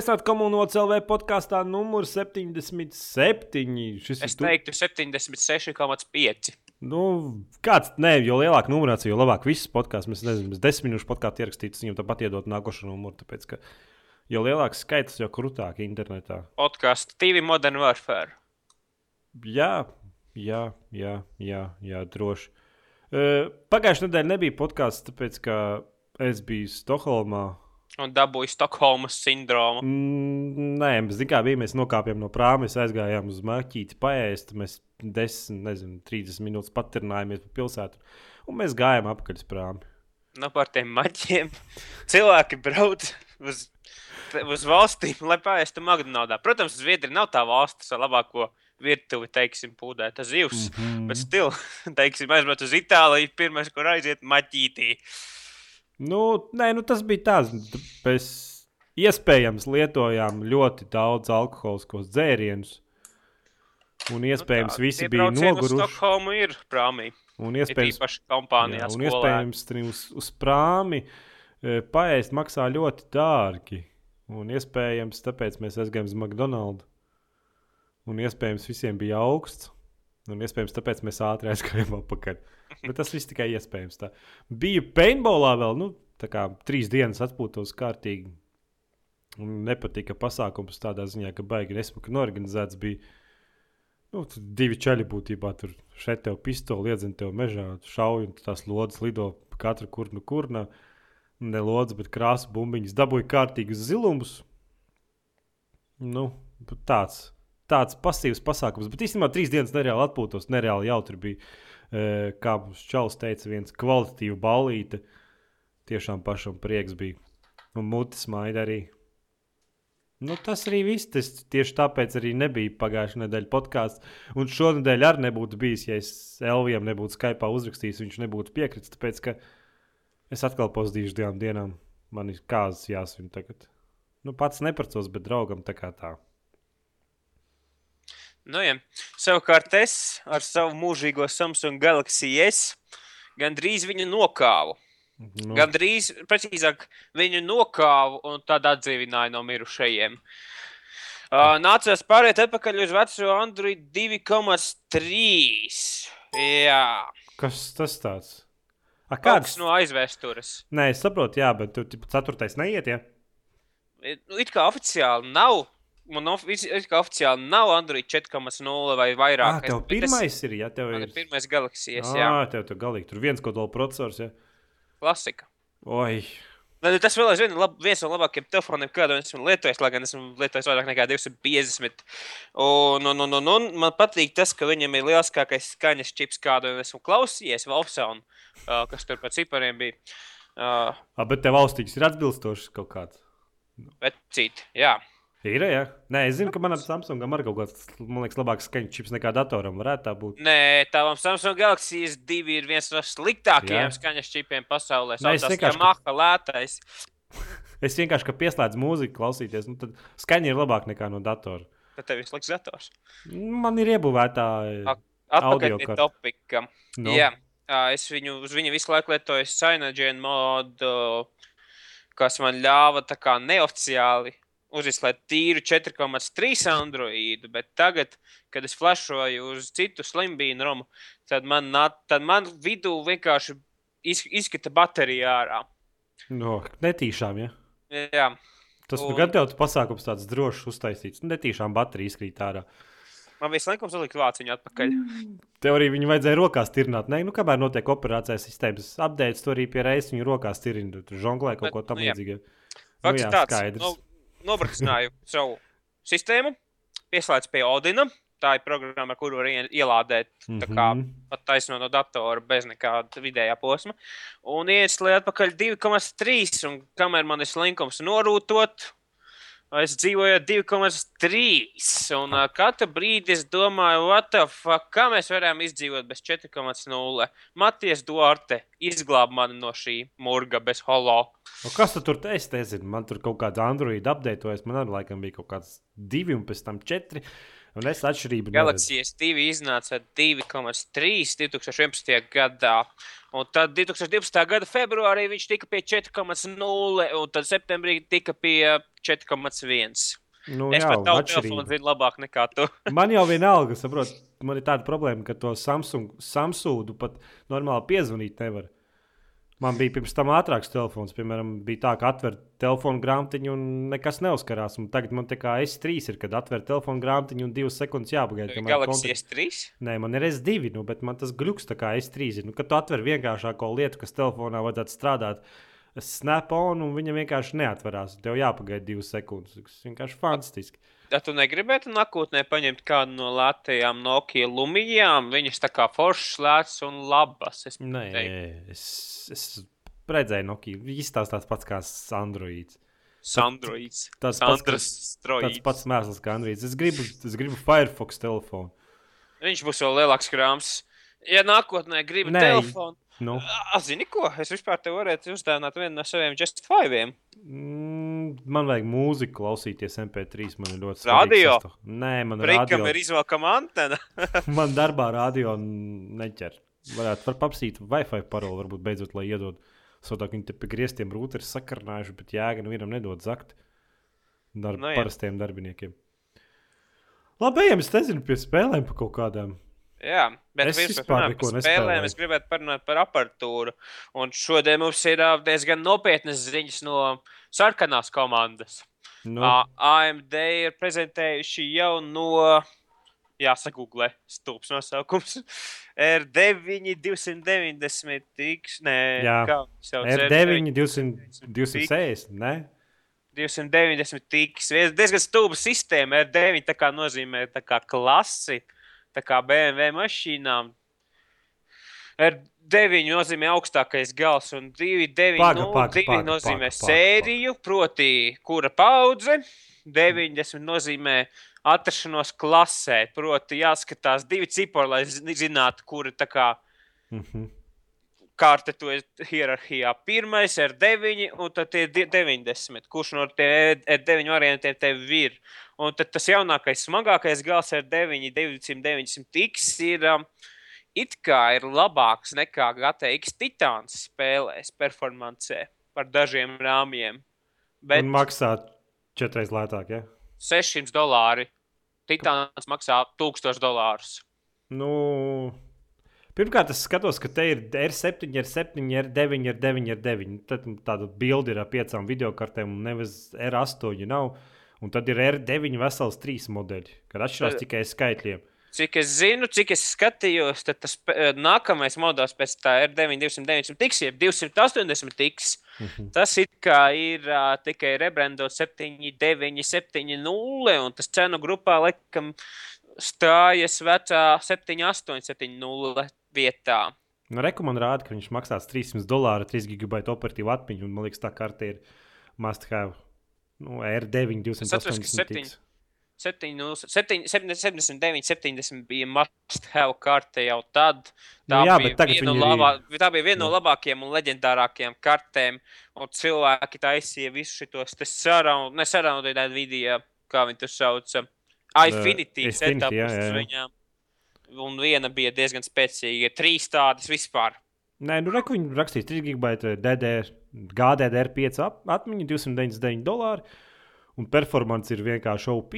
Sveicināti komunālajā CLV podkāstā numur 77. Šis Es teiktu 76,5. Nu, kāds, nē, jo lielāka numurācija, jo labāk viss podkāsts. Mēs nezinām, mēs desmit minūšu podkāstu ierakstītu, viņam tāpat iedot nākošo numuru. Tāpēc, ka jo lielāks skaits, jo krūtāk internetā. Podkāstu TV Modern Warfare. Jā, jā, jā, jā, jā droši. Uh, Pagājušajā nedēļā nebija podkāsts, tāpēc, ka es biju Stokholmā. Un dabūju Stokholmas sindromu. Mm, nē, mēs kā bija. Mēs nokāpām no prāma, mēs aizgājām uz maķīti, paēst. Mēs 10, nezinu, 30 minūtes paturnājāmies pa pilsētu. Un mēs gājām uz prāmu. Nu, par tiem maģiem. Cilvēki brauc uz, uz valstīm, lai paēstu McDonald's. Protams, Zviedrija nav tā valsts ar labāko virtuvi, teiksim, pūdēta zivs. Mm -hmm. Bet stila, teiksim, aizbraukt uz Itāliju, pirmais, kur aiziet maķītī. Nu, nē, nu tas bija tāds. Mēs iespējams lietojām ļoti daudz alkoholiskos dzērienus. Un iespējams, nu tā, visi bija noguruši. Stokholma ir prāmī. Un iespējams, jā, un iespējams uz, uz prāmi e, paēst maksā ļoti dārgi. Un iespējams, tāpēc mēs aizgājām uz McDonald's. Un iespējams, visiem bija augsts. Un iespējams, tāpēc mēs ātri aizgājām atpakaļ. Bet tas viss tikai iespējams. Tā. Bija paintballā vēl, nu, tā kā trīs dienas atpūtos kārtīgi. Un nepatika pasākums tādā ziņā, ka baigi nesmuki norganizēts bija. Nu, divi čaļi būtībā tur šeit tev pistoli, iedzina tev mežā, šauj un tās lodes lido katra kur nu kurna. Ne lodes, bet krāsa bumbiņas dabūja kārtīgus zilumus. Nu, tāds tāds pasīvs pasākums. Bet īstenībā trīs dienas nereāli atpūtos, nereāli jautri bija. Kā mums Čalis teica, viens kvalitatīvs balīte. Tiešām pašam prieks bija. Un mutes maida arī. Nu, tas arī viss. Tas tieši tāpēc arī nebija pagājušā nedēļa podkāsts. Un šonadēļ arī nebūtu bijis, ja es Elvijam nebūtu Skype uzrakstījis, viņš nebūtu piekritis. Tāpēc, ka es atkal pozdīšu divām dienām. Man ir kāzas jāsvin tagad. Nu, pats nepracos, bet draugam tā kā tā. Nu, ja. Savukārt es ar savu mūžīgo Samsung Galaxy S gandrīz viņu nokāvu. Nu. Gan drīz, precīzāk, viņu nokāvu un tad atdzīvināju no mirušajiem. Uh, nācās pāriet atpakaļ uz veco Android 2,3. Jā. Kas tas tāds? A, kāds no aizvēstures? Nē, es saprotu, jā, bet tur ceturtais neiet, ja? Nu, it kā oficiāli nav man oficiāli nav Android 4,0 vai vairāk. Ah, tev pirmais es, ir, ja tev ir. Pirmais Galaxijas, jā. Jā, tev tur galīgi tur viens kodola processors, ja. Klasika. Oi. Tas vēl aizvien ir viens no labākajiem telefoniem, kādu esmu lietojis, lai gan esmu lietojis vairāk nekā 250. Un, un, un, un, un man patīk tas, ka viņam ir lielākais skaņas čips, kādu esmu klausījies, Valfsaun, uh, kas tur pēc cipariem bija. Uh, A, bet tev valstīgs ir atbilstošs kaut kāds. Vecīt, jā. Ir, jā. Nē, es zinu, ka manam Samsungam ir kaut man liekas, labāks skaņas čips nekā datoram. Varētu tā būt. Nē, tavam Samsung Galaxy S2 ir viens no sliktākajiem jā. skaņas čipiem pasaulē. Nē, es vienkārši maha lētais. es vienkārši, ka pieslēdzu mūziku klausīties, nu tad skaņa ir labāka nekā no datora. Tad tev ir slikts dators. Man ir iebūvēta audio topika. No. Jā, es viņu, uz viņu visu laiku lietoju Synogen modu, kas man ļāva tā kā neoficiāli uzizslēgt tīru 4,3 Android, bet tagad, kad es flashēju uz citu slimbīnu romu, tad man, tad man vidū vienkārši izskata baterija ārā. No, netīšām, ja? Jā. Tas un... gan tev pasākums tāds drošs uztaisīts. Netīšām baterija izkrīt ārā. Man visu laiku uzlikt vāciņu atpakaļ. Tev arī viņu vajadzēja rokās tirināt. Nē, nu, kamēr notiek operācijas sistēmas updates, tu arī pie reizes viņu rokās tirini. Tu žonglē kaut ko tam nu, līdzīgu. Nu, jā, tāds, skaidrs. Nu, nobrakstināju savu sistēmu, pieslēdzu pie Odina. Tā ir programma, kuru var ielādēt mm -hmm. pat taisno no datora bez nekāda vidējā posma. Un iesliet atpakaļ 2,3. Un kamēr man ir slinkums norūtot, Es dzīvoju 2,3. Un uh, katru brīdi es domāju, fuck, kā mēs varam izdzīvot bez 4,0. Matijas Duarte izglāba mani no šī murga bez holo. Nu, kas tu tur te es nezinu? Man tur kaut kāds Android apdeitojis. Man arī laikam bija kaut kāds 2 un pēc tam 4. Un es atšķirību. Galaxy S2 iznāca 2,3 2011. gadā. Un tad 2012. gada februārī viņš tika pie 4,0, un tad septembrī tika pie 4,1. Nu, es jā, pat atšķirība. telefonu zinu labāk nekā tu. Man jau vienalga, saprot, man ir tāda problēma, ka to Samsung, Samsūdu pat normāli piezvanīt nevar. Man bija pirms tam ātrāks telefons, piemēram, bija tā, ka atver telefonu grāmatiņu un nekas neuzkarās. Un tagad man tā kā S3 ir, kad atver telefonu grāmatiņu un divas sekundes jāpagaida. kamēr Galaxy kontakts- S3. Nē, man ir S2, nu, bet man tas gluks tā kā S3 ir. Nu, kad tu atver vienkāršāko lietu, kas telefonā vajadzētu strādāt, snap on un viņa vienkārši neatverās. Tev jāpagaida divas sekundes. Tas vienkārši fantastiski. Ja tu negribētu nākotnē paņemt kādu no lētajām Nokia lumijām, viņas tā kā foršas, lētas un labas. Es Nē, teiktu. es, es redzēju, Nokia. Izstāstās tāds pats kā Androids. Sandroids. Tas pats, Tāds pats mēsls kā Androids. Es gribu, es gribu Firefox telefonu. Viņš būs vēl lielāks krāms. Ja nākotnē gribi Nē. telefonu, Nu, zini ko? Es vispār te varētu uzdāvināt vienu no saviem Just Five. mm, man vajag mūziku klausīties MP3. Man ir ļoti Radio? svarīgs tas. Nē, man radio, ir izvēlkama antena. man darbā radio neķer. Varētu var paprasīt Wi-Fi paroli, varbūt beidzot, lai iedod. Sotāk viņi te pie grieztiem rūteri sakarnājuši, bet jēga nu vienam nedod zakt. Darb, Nu no, jā. parastiem darbiniekiem. Labi, ejam, es nezinu, pie spēlēm pa kaut kādām. Jā, bet Es vispār neko nespēlēju. es gribētu parunāt par aparatūru. Un šodien mums ir diezgan nopietnas ziņas no sarkanās komandas. Nu, Ā, AMD ir prezentējuši jau no, jāsagūglē, stulbs nosaukums. R9 290 X, nē, Jā. kā viņš sauc? R9, 200, 260, ne? 290 X. Diezgan stulba sistēma. R9 tā kā nozīmē tā kā klasi, tā kā BMW mašīnām. R9 nozīmē augstākais gals, un 2,9 Paga, nu, paga, divi paga, nozīmē paga, paga, sēriju, proti, kura paudze. 90 nozīmē atrašanos klasē, proti, jāskatās divi cipari, lai zi- zinātu, kura tā kā Mhm. Kārta tu esi hierarhijā. Pirmais ir 9, un tad ir di- 90. Kurš no tiem R9 variantiem tev ir? Un tad tas jaunākais, smagākais gals ir 9, 990 X. Ir, um, it kā ir labāks nekā GTX Titans spēlēs performancē par dažiem rāmjiem. Bet Un maksā četreiz lētāk, ja? 600 dolāri. Titāns maksā 1000 dolārus. Nu, pirmkārt, es skatos, ka te ir R7, R7, R9, R9, R9. Tad tāda bilde ir ar piecām video kartēm, un nevis R8 nav. Un tad ir R9 vesels trīs modeļi, kad atšķirās tikai skaitļiem. Cik es zinu, cik es skatījos, tad tas eh, nākamais modelis pēc tā ir 9290 tiks, jeb 280 tiks. Mhm. Tas it kā ir uh, tikai rebrandots 7970, un tas cenu grupā laikam stājas vecā 7870 vietā. Nu, Rekomendācija rāda, ka viņš maksās 300 dolāru, 3 gigabaitu operatīvu atmiņu, un man liekas, tā karte ir must have. Nu, R9, Es atceros, ka 280. septiņi- tiks. 7, nu, 7, 79, 70 bija must have karte jau tad. Tā, Nu jā, bija, viena no ir- labā, tā bija viena no labākajām un leģendārākajām kartēm. Un cilvēki taisīja visus šos sarunu, ne sarunu, bet video, kā viņi to sauc. Infinity Infinity, jā, jā, uz viņām. Un viena bija diezgan spēcīga. Trīs tādas vispār. Nē, nu, reku viņi rakstīs 3 gigabaitu DDR, GDDR5 ap- atmiņu, 299 dolāri. Un performance ir vienkārši OP.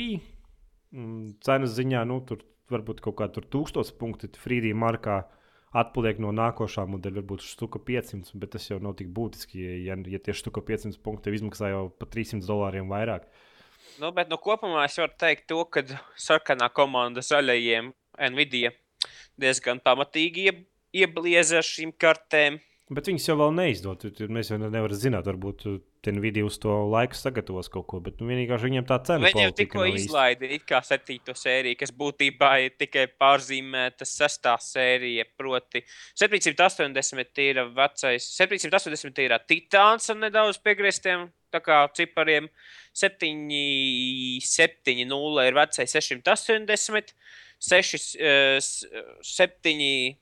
Cenas ziņā, nu, tur varbūt kaut kā tur 1000 punkti Freedom markā atpaliek no nākošā modeļa, varbūt štuka 500, bet tas jau nav tik būtiski, ja, ja tieši štuka 500 punkti tev izmaksā jau pa 300 dolāriem vairāk. Nu, bet nu, kopumā es varu teikt to, ka sarkanā komanda zaļajiem Nvidia diezgan pamatīgi ie- ieblieza ar šīm kartēm. Bet viņas jau vēl neizdod. Mēs jau nevaram zināt, varbūt ten video uz to laiku sagatavos kaut ko, bet nu, vienkārši viņiem tā cena Viņi jau tikko izlaida it kā septīto sēriju, kas būtībā ir tikai pārzīmēta sestā sērija. Proti, 780 ir vecais, 780 ir titāns ar nedaudz piegrieztiem tā kā cipariem. 770 ir vecais 680, 6, eh, s- 7.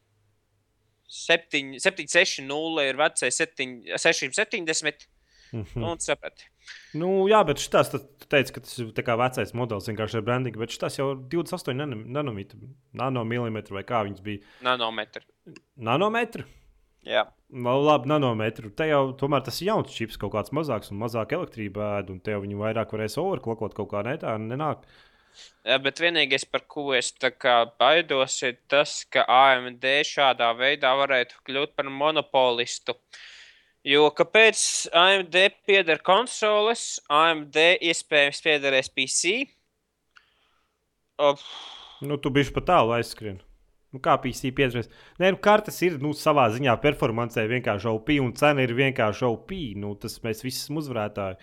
7, 760 ir vecais 7, 670. Mhm. Un saprati. Nu, jā, bet šis tu teici, ka tas ir vecais modelis, vienkārši ar brandingu, bet šis jau ir 28 nano- nanometri, nanomilimetri vai kā viņas bija. Nanometri. Nanometri? Jā. Nu, labi, nanometru. Te jau tomēr tas ir jauns čips, kaut kāds mazāks un mazāk elektrība ēd, un te jau viņi vairāk varēs overklokot kaut kā ne tā, nenāk. Jā, bet vienīgais, par ko es baidos, ir tas, ka AMD šādā veidā varētu kļūt par monopolistu. Jo kāpēc AMD pieder konsoles, AMD iespējams piederēs PC? Of. Nu, tu biji pat tālu aizskrien. Nu, kā PC 5. Nē, nu, kartes ir nu, savā ziņā performancē vienkārši OP, un cena ir vienkārši OP. Nu, tas mēs visi esam uzvarētāji.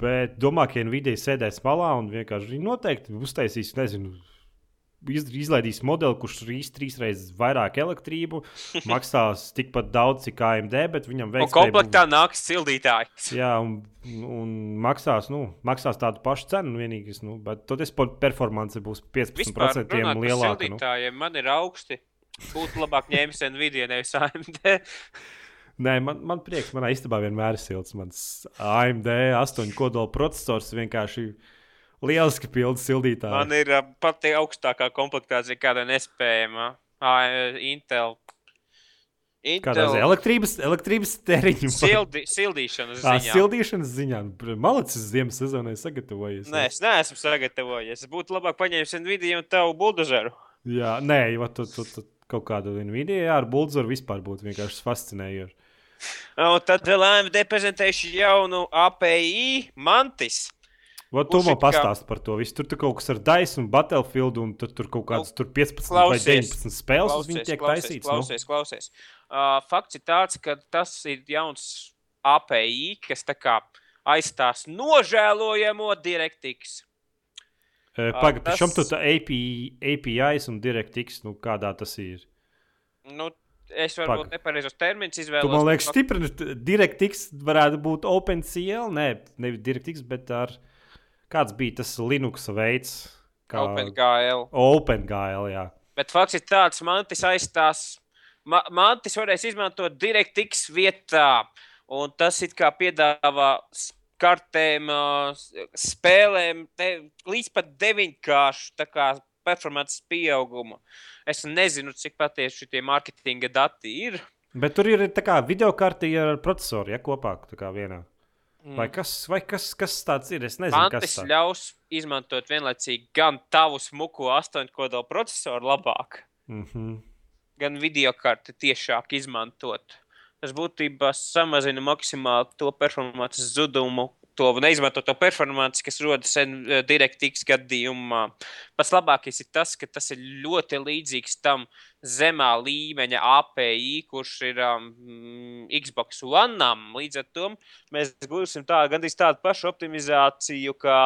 Bet domā, ka Nvidia sēdēs malā un vienkārši noteikti uztaisīs, nezinu, izlaidīs modeli, kurš rīs trīs reizes vairāk elektrību, maksās tikpat daudz, cik AMD, bet viņam veiks. Un komplektā nāks sildītājs. Jā, un, un maksās, nu, maksās tādu pašu cenu, vienīgais, nu, bet tad es performance būs 15% lielāka. Nu. Man ir augsti. Būtu labāk ņēmis Nvidia nevis AMD. Nē, man, man prieks, manā istabā vienmēr ir silts. Mans AMD 8 kodola processors vienkārši ir Lieliski pildi sildītāji. Man ir pati augstākā komplektācija, kāda nespējama. Uh, Intel. Intel. Kādā ziņā? Elektrības, elektrības tēriņu. Sildi, sildīšanas ziņā. À, sildīšanas ziņā. Malacis ziemas sezonai sagatavojies. Nē, es neesmu sagatavojies. Es būtu labāk paņēmis Nvidia un tavu buldožeru. Jā, nē, jo tu, tu, tu kaut kādu Nvidia ar buldožeru vispār būtu vienkārši fascinējoši. Un tad vēl AMD prezentējuši jaunu API mantis. Vat tu man pastāsti par to visu. Tur, tur kaut kas ar Daisu un Battlefield, un tur, tur kaut kādas tur 15 klausies, vai 19 spēles, klausies, viņi tiek klausies, taisīts. Nu? Klausies, nu? klausies. Uh, fakts ir tāds, ka tas ir jauns API, kas tā kā aizstās nožēlojamo DirectX. Uh, Pagaidām, uh, tas... šam tur API, APIs un DirectX, nu kādā tas ir? Nu, Es varbūt nepareizos terminus izvēlos. Tu, man liekas, stipri DirectX varētu būt OpenCL. Nē, nevis DirectX, bet ar. Kāds bija tas Linux veids? Kā... OpenGL. OpenGL, jā. Bet fakts ir tāds, mantis aizstās. Ma mantis varēs izmantot DirectX vietā, un tas it kā piedāvā kartēm, spēlēm te, līdz pat deviņkāršu performances pieaugumu. Es nezinu, cik patiesi šie mārketinga dati ir. Bet tur ir tā kā video karte ar procesoru, ja kopā tā kā vienā. Mm. Vai, kas, vai kas, kas tāds ir? Es nezinu, Mantis kas tas ļaus izmantot vienlaicīgi gan tavu smuko astoņkodola procesoru labāk, mm -hmm. gan video karti tiešāk izmantot. Tas būtībā samazina maksimāli to performances zudumu, to neizmantoto performanci, kas rodas eh, DirectX gadījumā. Pats labākais ir tas, ka tas ir ļoti līdzīgs tam zemā līmeņa API, kurš ir um, Xbox One. Līdz ar to mēs gūsim tā, gandrīz tādu pašu optimizāciju, kā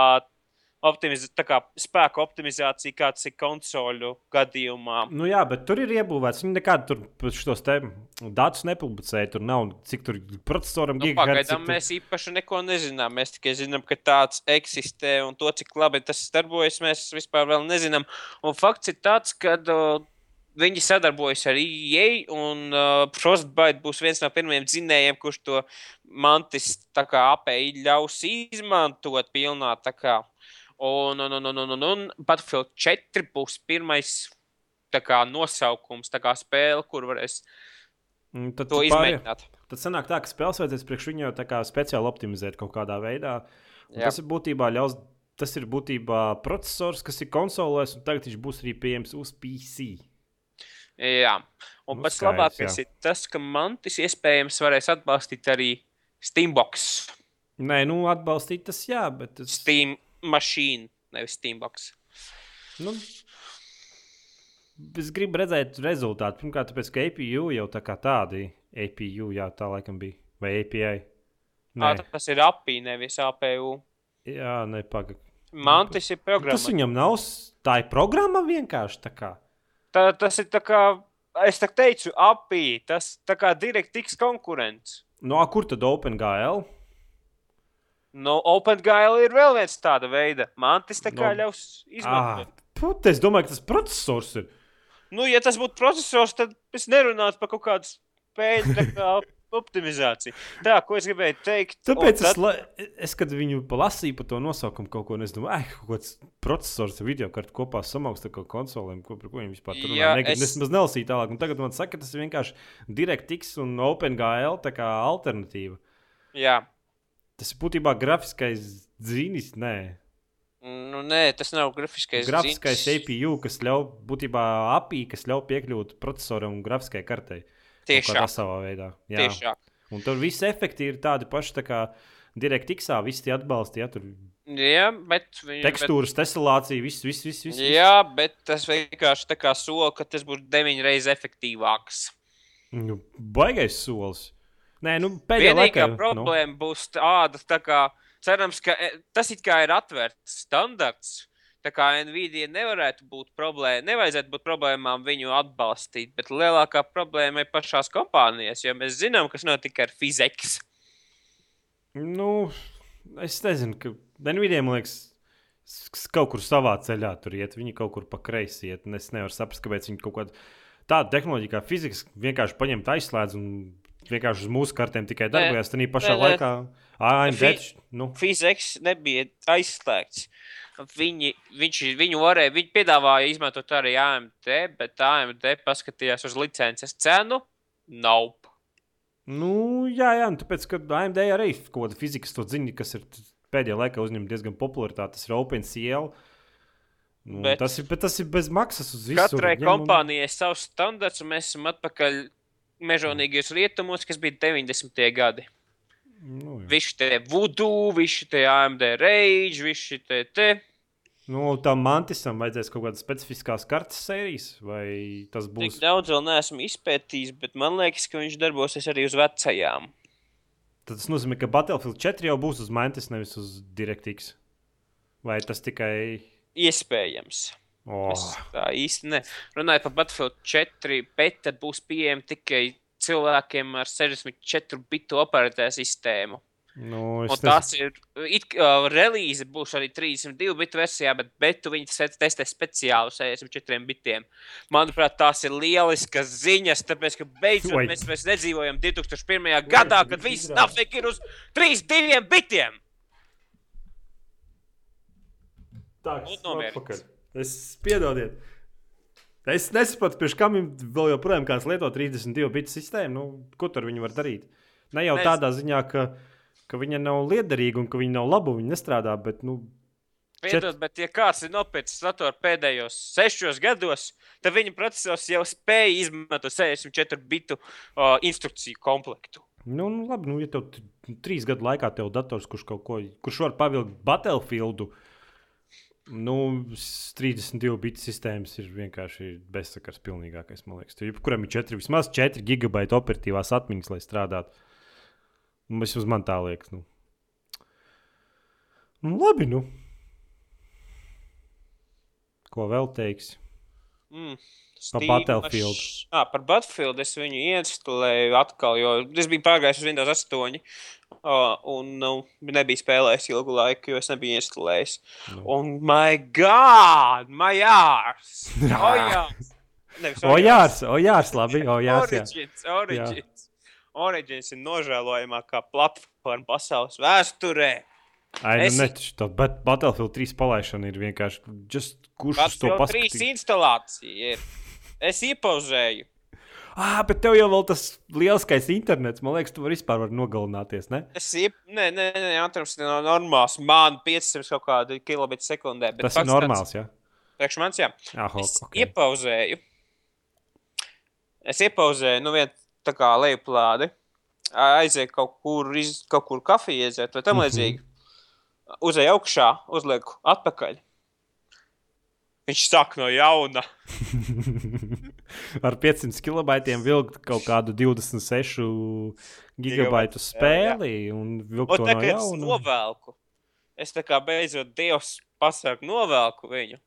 optimiz kā spēka optimizācija, kāds ir konsoļu gadījumā. Nu jā, bet tur ir iebūvēts. Viņi nekādu tur šos datus nepublicēja. Tur nav cik tur procesoram nu, Pagaidām tur... mēs īpaši neko nezinām. Mēs tikai zinām, ka tāds eksistē un to, cik labi tas darbojas, mēs vispār vēl nezinām. Un fakts ir tāds, ka. Uh, Viņi sadarbojas ar EA, un uh, Frostbite būs viens no pirmajiem dzinējiem, kurš to mantis API ļaus izmantot pilnā. Kā, Un, un, un, un, un, un, Battlefield 4 būs pirmais kā, nosaukums, kā spēle, kur varēs mm, tad to izmēģināt. Tad sanāk tā, ka spēles vajadzēs priekš viņu jau speciāli optimizēt kaut kādā veidā. Tas ir būtībā ļaus. Tas ir būtībā processors, kas ir konsolēs, un tagad viņš būs arī pieejams uz PC. Jā, un nu, pats skaidrs, labākais jā. ir tas, ka mantis iespējams varēs atbalstīt arī Steambox. Nē, nu atbalstīt tas jā, bet. Tas... Steam mašīna, nevis Steambox. Nu, es gribu redzēt rezultātu. Pirmkārt, tāpēc, ka APU jau tā kā tādi APU, jā, tā laikam bija. Vai API? Nē. À, tas ir API, nevis APU. Jā, nepagaidi. Mantis ir programma. Tas viņam nav. Tā ir programma vienkārši tā kā. Tā, tas ir tā kā. Es tā teicu, API. Tas tā kā DirectX konkurents. No kur tad OpenGL? Nu, OpenGL ir vēl viens tāda veida. Mantis tā kā no. ļaus izmantot. Ah, es domāju, ka tas processors ir. Nu, ja tas būtu processors, tad es nerunātu par kaut kādu spēļu kā optimizācija. Tā, ko es gribēju teikt. Tāpēc tad... es, la... es, kad viņu palasīju par to nosaukumu kaut ko, es domāju, ah, kaut kāds processors ar video kartu kopā samauksta kaut konsolēm, ko, par ko viņi vispār tur runā. Es nemaz nelasīju tālāk. Un tagad man saka, ka tas ir vienkārši DirectX un OpenGL alternatīva. Jā. Tas ir būtībā grafiskais zinis, nē. Nu, nē, tas nav grafiskais. Grafiskais zins. APU, kas ļauj būtībā API, kas ļauj piekļūt procesoram un grafiskai kartei. Tieši tā. Savā veidā. Jā. Tieši tā. Un tur viss efekti ir tādi paši tā kā DirectX, visi tie atbalsti. Ja, tur... Jā, bet. Tekstūras, bet... testelācija, viss, viss, viss. Vis, vis. Jā, bet tas vienkārši tā kā sola, ka tas būs deviņas reizes efektīvāks. Nu, baigais solis. Nē, nu, pēdējā laikā. Nu. problēma nu. būs tāda, tā kā cerams, ka e, tas it kā ir atvērts standarts. Tā kā Nvidia nevarētu būt problēma, nevajadzētu būt problēmām viņu atbalstīt, bet lielākā problēma ir pašās kompānijās, jo mēs zinām, kas notika ar fizikas. Nu, es nezinu, ka Nvidia, man liekas, kaut kur savā ceļā tur iet, viņi kaut kur pa kreisi iet. Es nevaru saprast, kāpēc viņi kaut kādu tādu tehnoloģiju kā fizikas vienkārši paņemt, aizslēdz un vienkārši uz mūsu kartēm tikai darbojas. Tad pašā ne, laikā AMD. Fi, nu. Fiziks nebija aizslēgts. Viņi, viņš, viņu varēja, viņi piedāvāja izmantot arī AMD, bet AMD paskatījās uz licences cenu. Nope. Nu, jā, jā, nu, tāpēc, ka AMD arī ir kaut kāda fizikas to ziņa, kas ir pēdējā laikā uzņemta diezgan popularitāte. Tas ir OpenCL. Nu, bet, tas, ir, bet tas ir bez maksas uz visu. Katrai ņem, kompānijai ir savs standarts, un mēs esam atpakaļ mežonīgajos rietumos, kas bija 90. gadi. Nu, jā. visi tie voodoo, visi tie AMD rage, visi tie te. Nu, tam mantisam vajadzēs kaut kādas specifiskas kartes sērijas, vai tas būs? Tik daudz vēl neesmu izpētījis, bet man liekas, ka viņš darbosies arī uz vecajām. Tad tas nozīmē, ka Battlefield 4 jau būs uz mantis, nevis uz DirectX. Vai tas tikai. Iespējams. Oh. Es tā īsti ne. Runājot par Battlefield 4, bet tad būs pieejama tikai cilvēkiem ar 64 bitu operatēru sistēmu. Nu, un tas ir. It, uh, relīze būs arī 32 bitu versijā, bet betu viņi testē speciāli 64 bitiem. Manuprāt, tās ir lieliskas ziņas, tāpēc, ka beidzot Wait. mēs vairs nedzīvojam 2001. Wait. gadā, kad viss nafik ir uz 32 bitiem. Tā, es, es piedodiet. Es nesaprotu, pirms kam vēl joprojām kāds lieto 32 bitu sistēmu. Nu, ko tur viņi var darīt? Ne jau Mēs... tādā ziņā, ka, ka viņa nav liederīga un ka viņa nav laba, viņa nestrādā. Bet, nu, Piedod, čet... bet, ja kāds ir nopircis datoru pēdējos sešos gados, tad viņa procesors jau spēja izmantot 64 bitu uh, instrukciju komplektu. Nu, nu, labi, nu, ja tev trīs gadu laikā tev dators, kurš kaut ko, kurš var pavilkt Battlefieldu, uh, Nu, 32 bitu sistēmas ir vienkārši bezsakars pilnīgākais, man liekas. Tur jebkuram ir 4, vismaz 4 gigabaita operatīvās atmiņas, lai strādātu. Nu, vismaz man tā liekas. Nu. Nu, labi, nu. Ko vēl teiksi? Mm. Par Battlefield. Ah, par Battlefield es viņu instalēju atkal, jo es biju pārgājis uz Windows 8. Uh, un nu, nebija spēlējis ilgu laiku, jo es nebiju instalējis. Nu. Un, my God, my jārs! Oh, jārs! Nevis, o, jārs, o, jārs, labi, o, jārs. Origins, jā. Origins. Jā. Origins ir nožēlojamākā platforma pasaules vēsturē. Ai, nu, es... ne, tā, bet Battlefield 3 palaišana ir vienkārši. Just, kurš Battlefield to paskatīs? 3 instalācija ir. Es iepauzēju. Ah, bet tev jau tas lielskais internets, man liekas, tu vari vispār var nogalināties. Ne? Es nē, nē, ātrums ir normāls. Man 500 kaut kādu kilometru sekundē. Tas ir normāls, jā. Priekš manis, jā. Ah, es okay. iepauzēju. Es iepauzēju, nu, vienu tā kā lejuplādi. Aizēju kaut kur, iz, kaut kur kafiju iedzert vai tam mhm. līdzīgi. Mm -hmm. Uzēju augšā, uzlieku atpakaļ. Viņš sāk no jauna. Ar 500 kilobaitiem vilkt kaut kādu 26 gigabaitu spēli jā, jā. un vilkt to no jauna. Novelku. Es tā kā beidzot Dievs pasaku novelku viņu.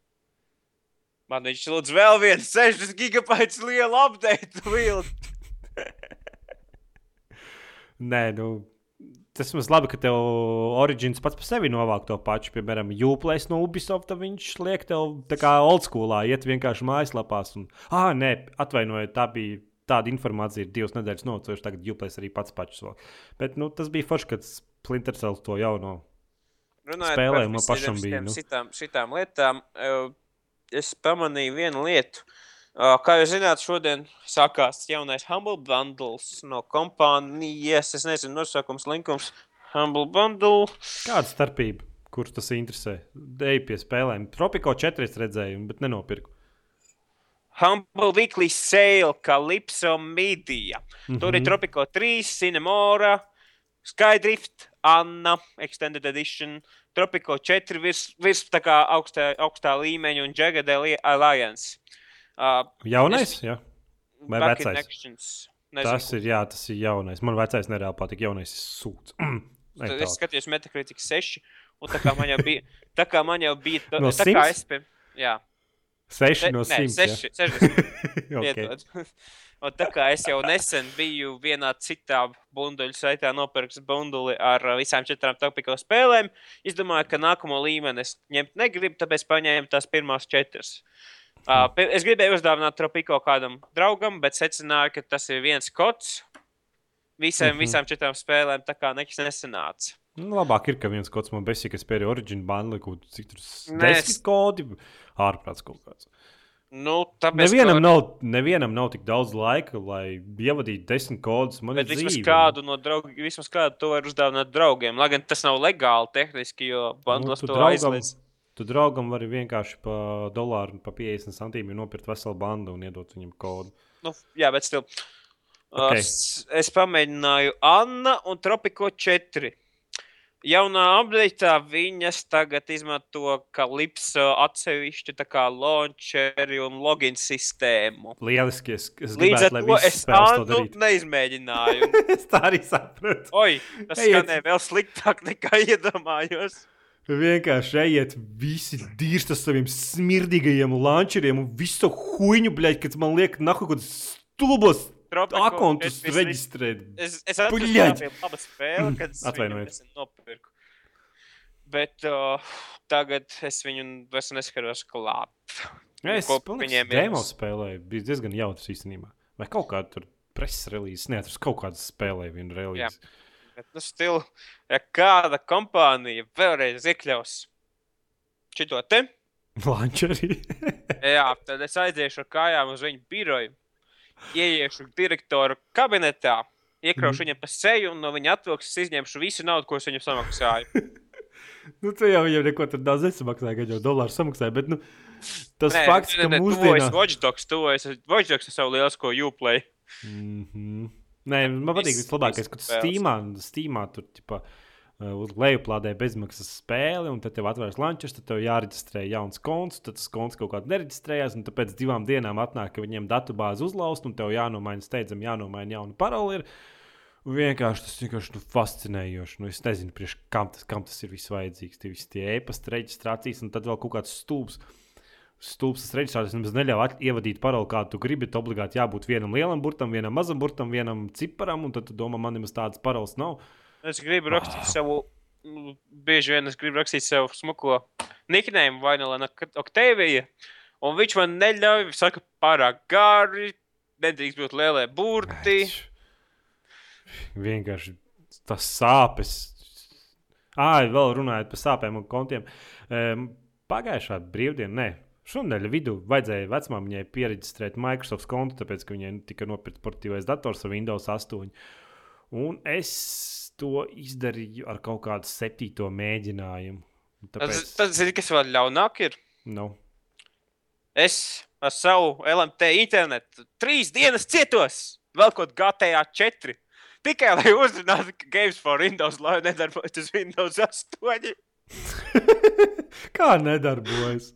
Man viņš lūdz vēl vienu 6 gigabaitu lielu update vilkt. Nē, nu, tas mums labi, ka tev Origins pats par sevi novāk to pašu. Piemēram, Uplēs no Ubisoft, viņš liek tev tā kā oldschoolā, iet vienkārši mājaslapās. Un, ah, nē, atvainojiet, tā bija tāda informācija ir divas nedēļas nocojuši, tagad Juplēs arī pats pašs vēl. Bet nu, tas bija forši, kad Splinter Cell to jauno spēlējumu man pašam bija. Nu. Šitām, šitām lietām es pamanīju vienu lietu. Kā jūs zināt, šodien sākās jaunais Humble Bundles no kompānijas. Es nezinu, nosaukums, linkums. Humble Bundle. Kāda starpība? Kurš tas interesē? Dēļ pie spēlēm. Tropico 4 redzēju, bet nenopirku. Humble Weekly Sale, Calypso Media. Mm -hmm. Tur ir Tropico 3, Cinemora, Skydrift, Anna, Extended Edition, Tropico 4 virs, virs tā kā augstā, augstā līmeņa un Jagged Alliance. Uh, Jaunais, es, jā. Vai vecais? Tas ir, jā, tas ir jaunais. Man vecais nereāli patīk. Jaunais ir sūds. Tad es skatījos Metacritic 6, un tā kā man jau bija, tā kā man jau bija, tā, no tā kā es, pie, jā. 6 no 100. Nē, 6, 60. okay. Un tā kā es jau nesen biju vienā citā bunduļu saitā nopircis bunduli ar visām četrām topiko spēlēm, es domāju, ka nākamo līmeni es ņemt negribu, tāpēc paņēmu tās pirmās četras. Uh, es gribēju uzdāvināt tropiko kādam draugam, bet secināju, ka tas ir viens kods visiem, mm -hmm. visām četrām spēlēm, tā kā nekas nesanāca. Nu, labāk ir, ka viens kods man besīk, kas pēdējā origin bundle, kaut cik tur desmit kodi, ārprāts kaut kāds. Nu, tāpēc, nevienam, ka... nav, nevienam nav tik daudz laika, lai ievadītu desmit kodus. Man Bet vismaz dzīve. kādu no draugiem, vismaz kādu to var uzdāvināt draugiem. Lai gan tas nav legāli tehniski, jo bundles nu, to aizliedz. Tu draugam vari vienkārši pa dolāru, pa 50 centīmiem nopirkt veselu bandu un iedot viņam kodu. Nu, jā, bet stil. Okay. Es, es pamēģināju Anna un Tropico 4. Jaunā update viņas tagad izmanto Kalipso atsevišķu launcheri un login sistēmu. Lieliski, es, es Līdz ar to es Annu neizmēģināju. es tā arī sapratu. Oi, tas Ejiet. skanēja vēl sliktāk nekā iedomājos. Vienkārši ejiet, visi dirst ar saviem smirdīgajiem launcheriem un visu huīņu, bļaļ, kad man liek nahu kaut kāds stulbos Akontus reģistrēt. Es, es spēle, kad es viņu nopirku. Bet uh, tagad es viņu vairs neskaros klāt. Es viņiem demo spēlēju, bija diezgan jautrs īstenībā. Vai kaut kāda tur preses relīze, neatrast kaut kādas spēlēju vienu relīzi. Bet, nu, stilu, ja kāda kompānija vēlreiz iekļaus šito te. Lančerī. jā, tad es aiziešu ar kājām uz viņu biroju ieiešu direktora kabinetā, iekraušu mm. viņam pa seju un no viņa atvilks, izņemšu visu naudu, ko es viņam samaksāju. nu, tu jau viņam neko tur daudz nesamaksāji, kad jau dolāru samaksāji. Bet, nu, tas nē, fakts, nē, nē, ka mūsdienās... tuvojas Watchdogs, tuvojas Watchdogs ar savu lielisko Uplay. Mm -hmm. Nē, man patīk vislabākais, ka tu Steamā, Steamā tur, tipā, uh, lejuplādē bezmaksas spēli, un tad tev atvērs lančus, tad tev jāreģistrē jauns konts, tad tas konts kaut kādā nereģistrējās, un pēc divām dienām atnāk, ka viņiem datubāzi uzlaust, un tev jānomaina steidzami, jānomaina jauna paroli. Ir. Un vienkārši tas vienkārši nu, fascinējoši. Nu, es nezinu, prieš, kam, tas, kam tas ir vajadzīgs. Tie visi tie e-pasta reģistrācijas, un tad vēl kaut kāds stūps. Tas reģistrācijas nemaz neļauj ievadīt paroli, kādu tu gribi. Tad obligāti jābūt vienam lielam burtam, vienam mazam burtam, vienam ciparam, un tad tu domā, man nemaz tādas paroles nav. Es gribu rakstīt savu, nu, bieži vien es gribu rakstīt savu smuko niknējumu vai nu Oktēvija, un viņš man neļauj, saka, pārāk gari, nedrīkst būt lielie burti. Vienkārši tas sāpes. Ah, vēl runājot par sāpēm un kontiem. Um, pagājušā brīvdiena, nē, Šonadēļ vidū vajadzēja vecmāmiņai pierakstīt Microsoft kontu, tāpēc, ka viņai tika nopirkts portīvais dators ar Windows 8. Un es to izdarīju ar kaut kādu septīto mēģinājumu. Tāpēc... Tas, tas ir kas vēl ļaunāk. Ir? No. Es ar savu LMT internetu trīs dienas cietos, vēl kaut GTA 4. Tikai lai uzzinātu, ka Games for Windows lai nedarbojas uz Windows 8. Kā nedarbojas?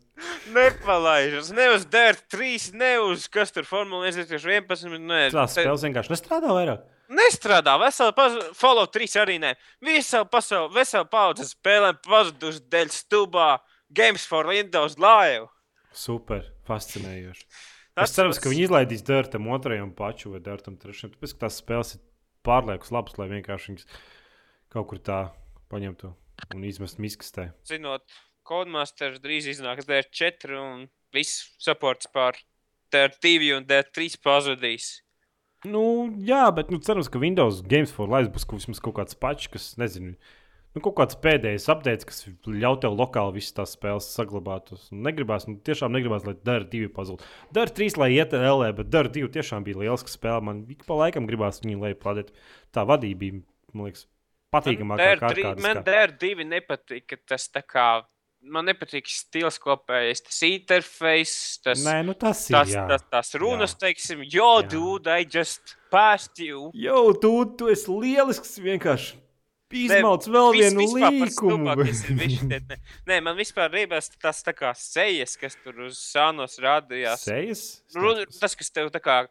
Nepalaižas, ne uz DER 3, ne uz kas tur Formula 1, 11. Nē, tās spēles vienkārši nestrādā vairāk. Nestrādā, vesela pasaule, follow 3 arī nē. Visa pasaule, vesela paudze spēlēm pazudusi dēļ stulbā Games for Windows Live. Super, fascinējoši. Tas es ceru, ka viņi izlaidīs Dārtam otrajam pašu vai Dārtam trešajam. Tāpēc, ka tās spēles ir pārliekas labas, lai vienkārši viņas kaut kur tā paņemtu un izmestu miskastē. Zinot, Codemasters drīz iznāks DR4 un viss supports par DR2 un DR3 pazudīs. Nu, jā, bet nu, cerams, ka Windows Games for Life būs kaut, kaut kāds pačs, kas, nezinu, nu, kaut kāds pēdējais update, kas ļauj tev lokāli visas tās spēles saglabāt. Negribās, nu, tiešām negribās, lai Dara 2 pazūd. Dara 3, lai iet LE, bet Dara 2 tiešām bija liels spēle. Man ik pa laikam gribās viņu lai plādēt. Tā vadība bija, man liekas, patīkamākā. Man Dara 2 nepatika tas tā kā man nepatīk stils kopējais, tas interfejs, tas, Nē, nu tas ir. Tas, jā. tas, tas runas, jā. teiksim, jā. dude, I just passed you. Jo, tu, tu esi lielisks vienkārši. Izmauc vēl vis, vienu līkumu. ne, nē, man vispār rībās tas tā kā sejas, kas tur uz sānos rādījās. Sejas? Run, tas, kas tev tā kā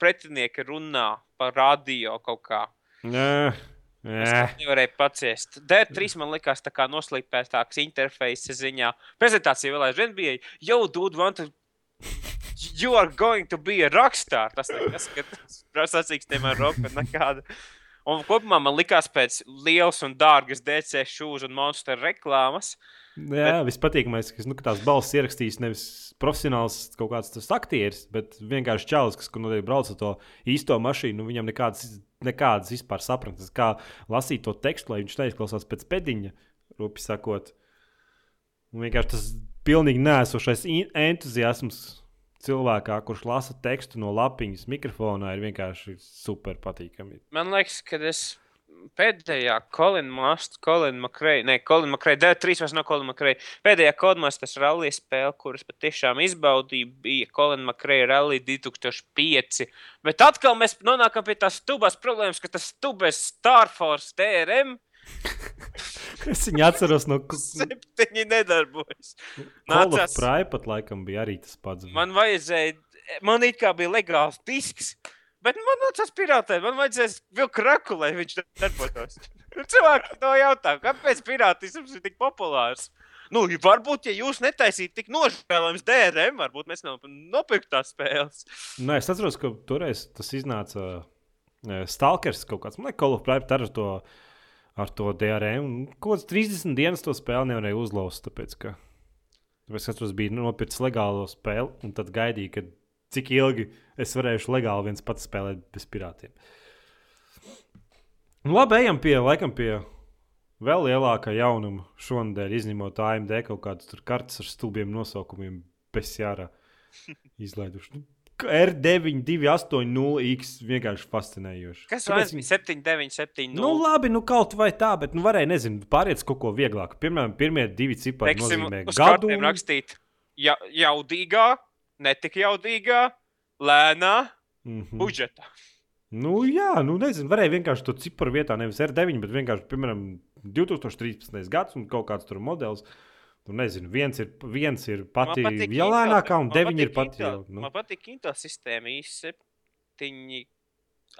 pretinieki runā par radio kaut kā. Nē. Es nevarēju paciest. D3 man likās tā kā noslīpētāks interfejs ziņā. Prezentācija vēl aizvien bija, yo, dude, want to... You are going to be a rockstar. Tas nekas, ka tas sacīkstiem ar roku nekādu. Un kopumā man likās pēc lielas un dārgas DC šūžu un monstru reklāmas. Jā, bet... vispatīkamais, ka nu, tās balss ierakstīs nevis profesionāls kaut kāds tas aktieris, bet vienkārši čalis, kas nu, brauc ar to īsto mašīnu, nu, viņam nekādas, nekādas vispār sapratnes, kā lasīt to tekstu, lai viņš neizklausās pēc pēdiņa, rupi sakot. Un vienkārši tas pilnīgi nēsošais entuziasms cilvēkā, kurš lasa tekstu no lapiņas mikrofonā, ir vienkārši super patīkami. Man liekas, ka es pēdējā Colin Mast, Colin McRae, ne, Colin McRae, D3 vairs no Colin McRae. Pēdējā Codemasters rally spēle, kuras patiešām izbaudīja, bija Colin McRae rally 2005. Bet atkal mēs nonākam pie tās stubas problēmas, ka tas stubes Star Force DRM. Es viņu atceros no septiņi nedarbojas. Nācās Prāja pat laikam bija arī tas pats. Man vajadzēja, man it kā bija legāls disks. Bet man nācās pirātēt, man vajadzēs vēl kraku, lai viņš darbotos. Cilvēki to jautā, kāpēc pirātisms ir tik populārs? Nu, varbūt, ja jūs netaisītu tik nožēlojams DRM, varbūt mēs nopirktu tās spēles. Nē, es atceros, ka toreiz tas iznāca uh, Stalkers kaut kāds, man liekas, Call of Private ar to, ar to DRM. Kaut kāds 30 dienas to spēli nevarēja uzlauzt, tāpēc, ka, tāpēc, ka tas bija nopircis legālo spēli un tad gaidīja, kad cik ilgi es varēšu legāli viens pats spēlēt bez pirātiem. Nu, labi, ejam pie, laikam, pie vēl lielākā jaunuma šonadēļ, izņemot AMD kaut kādas kartes ar stulbiem nosaukumiem, bez jārā izlaiduši. Nu, R928X vienkārši fascinējoši. Kas Kāpēc... bija 7970? Nu, labi, nu kaut vai tā, bet nu, varēja, nezinu, pāriet uz kaut ko vieglāku. Piemēram, pirmie divi cipari Teiksim, nozīmē gadu. rakstīt ja, jaudīgā, netik jaudīgā, lēnā mm -hmm. budžetā. Nu, jā, nu nezinu, varēja vienkārši to ciparu vietā, nevis R9, bet vienkārši, piemēram, 2013. gads un kaut kāds tur modelis. Nu, nezinu, viens ir, viens ir pati lēnākā, un deviņi ir pati jau. Nu. Man patīk Intel sistēma i7.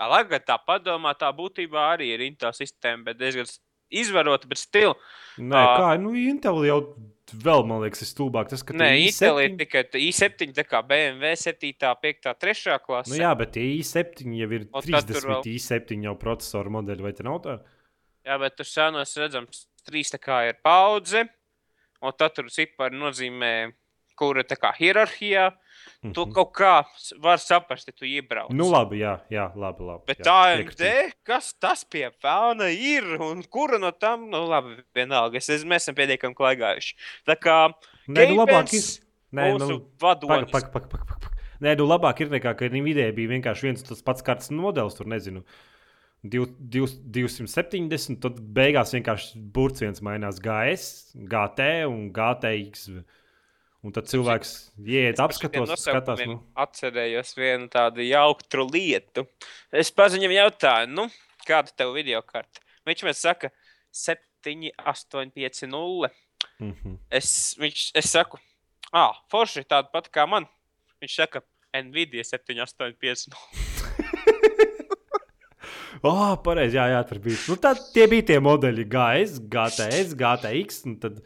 Labi, tā padomā, tā būtībā arī ir Intel sistēma, bet diezgan izvarota, bet stila. Nē, uh, kā, nu, Intel jau vēl, man liekas, ir stulbāk. Tas, Nē, Intel ir tikai i7, tā kā BMW 7, 5, 3 klasē. Nu, jā, bet i7 jau ir o, 30 vēl... i7 jau procesoru modeļi, vai te nav tā? Jā, bet tur senos redzams, 3 tā kā ir paudze, un tad tur cipari nozīmē, kura tā kā hierarhijā. Mm -hmm. Tu kaut kā vari saprast, ja tu iebrauc. Nu, labi, jā, jā labi. labi Bet jā, tā AMD, kas tas pie pelna ir un kura no tām, nu, labi, vienalga. Es, mēs esam pietiekami klaigājuši. Tā kā Nē, nu, labāk ir. Nē, nu, vadonis. Pak, pak, pak, pak, pak. Nē, nu, labāk ir nekā, ka Nvidia bija vienkārši viens tas pats kartes modelis, tur nezinu. 270, tad beigās vienkārši burciens mainās GS, GT un GTX. Un tad cilvēks ieiet, apskatās, skatās. Nu. Atcerējos vienu tādu jautru lietu. Es paziņoju, jautāju, nu, kāda tev video karte? Viņš man saka, 7, 8, 5, 0. Mm -hmm. es, viņš, es saku, ah, forši tāda pati kā man. Viņš saka, Nvidia 7, 8, 5, 0. Oh, pareizi, jā, jā, tur bija. Nu, tad tie bija tie modeļi, GS, GTS, GTX. Tad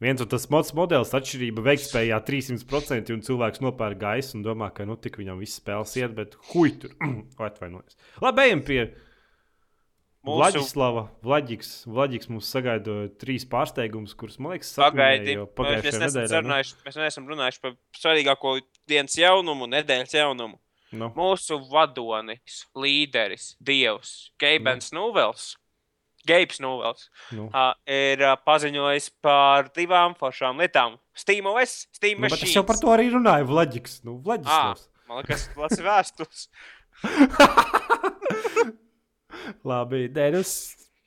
viens un tas mods modelis, atšķirība veiktspējā 300%, un cilvēks nopērk gaisu un domā, ka nu tik viņam viss spēles iet, bet huj tur atvainojas. Labi, ejam pie Mūsu... Vladislava. Vladiks, Vladiks mums sagaida trīs pārsteigumus, kurus, man liekas, sagaidīja pagājušajā nedēļā. Nu? Runājuši, mēs neesam runājuši par svarīgāko dienas jaunumu, nedēļas jaunumu. No. Mūsu vadonis, līderis, dievs, Geibens no. Nūvels. Geibs Nūvels no. uh, ir uh, paziņojis par divām foršām lietām. Steam OS, Steam nu, Machines. Es jau par to arī runāju, Vlaģiks. Nu, Vlaģis ah, man liekas, tas ir vēstures. Labi, nē, nu,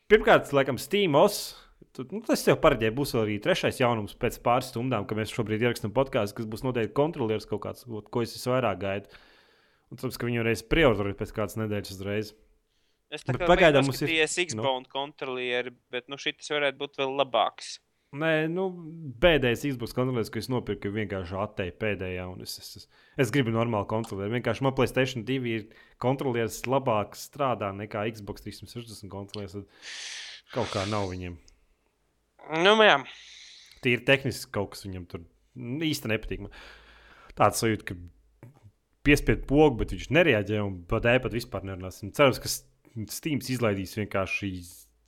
pirmkārt, laikam, Steam OS Nu, tas jau paredzēja, būs arī trešais jaunums pēc pāris stundām, kad mēs šobrīd ierakstām podkāstu, kas būs noteikti kontrolieris kaut kāds, ko es visvairāk gaidu. Un, protams, ka viņu reiz prioritāri pēc kādas nedēļas uzreiz. Es tā kā pagaidām mums ir X-Bound nu. kontrolieri, bet nu, šis varētu būt vēl labāks. Nē, nu, pēdējais Xbox kontrolieris, ko es nopirku, ir vienkārši attēlot pēdējā. Es, es, es, es gribu normālu kontrolieri. Vienkārši man Playstation 2 ir kontrolieris labāk strādā nekā Xbox 360 kontrolieris. Kaut kā nav viņiem. Nu, jā. Tīri tehniski kaut kas viņam tur īsti nepatīk. Tāds sajūta, ka piespiedu pogu, bet viņš nereaģē un pat e-pat vispār nerunās. Cerams, ka Steams izlaidīs vienkārši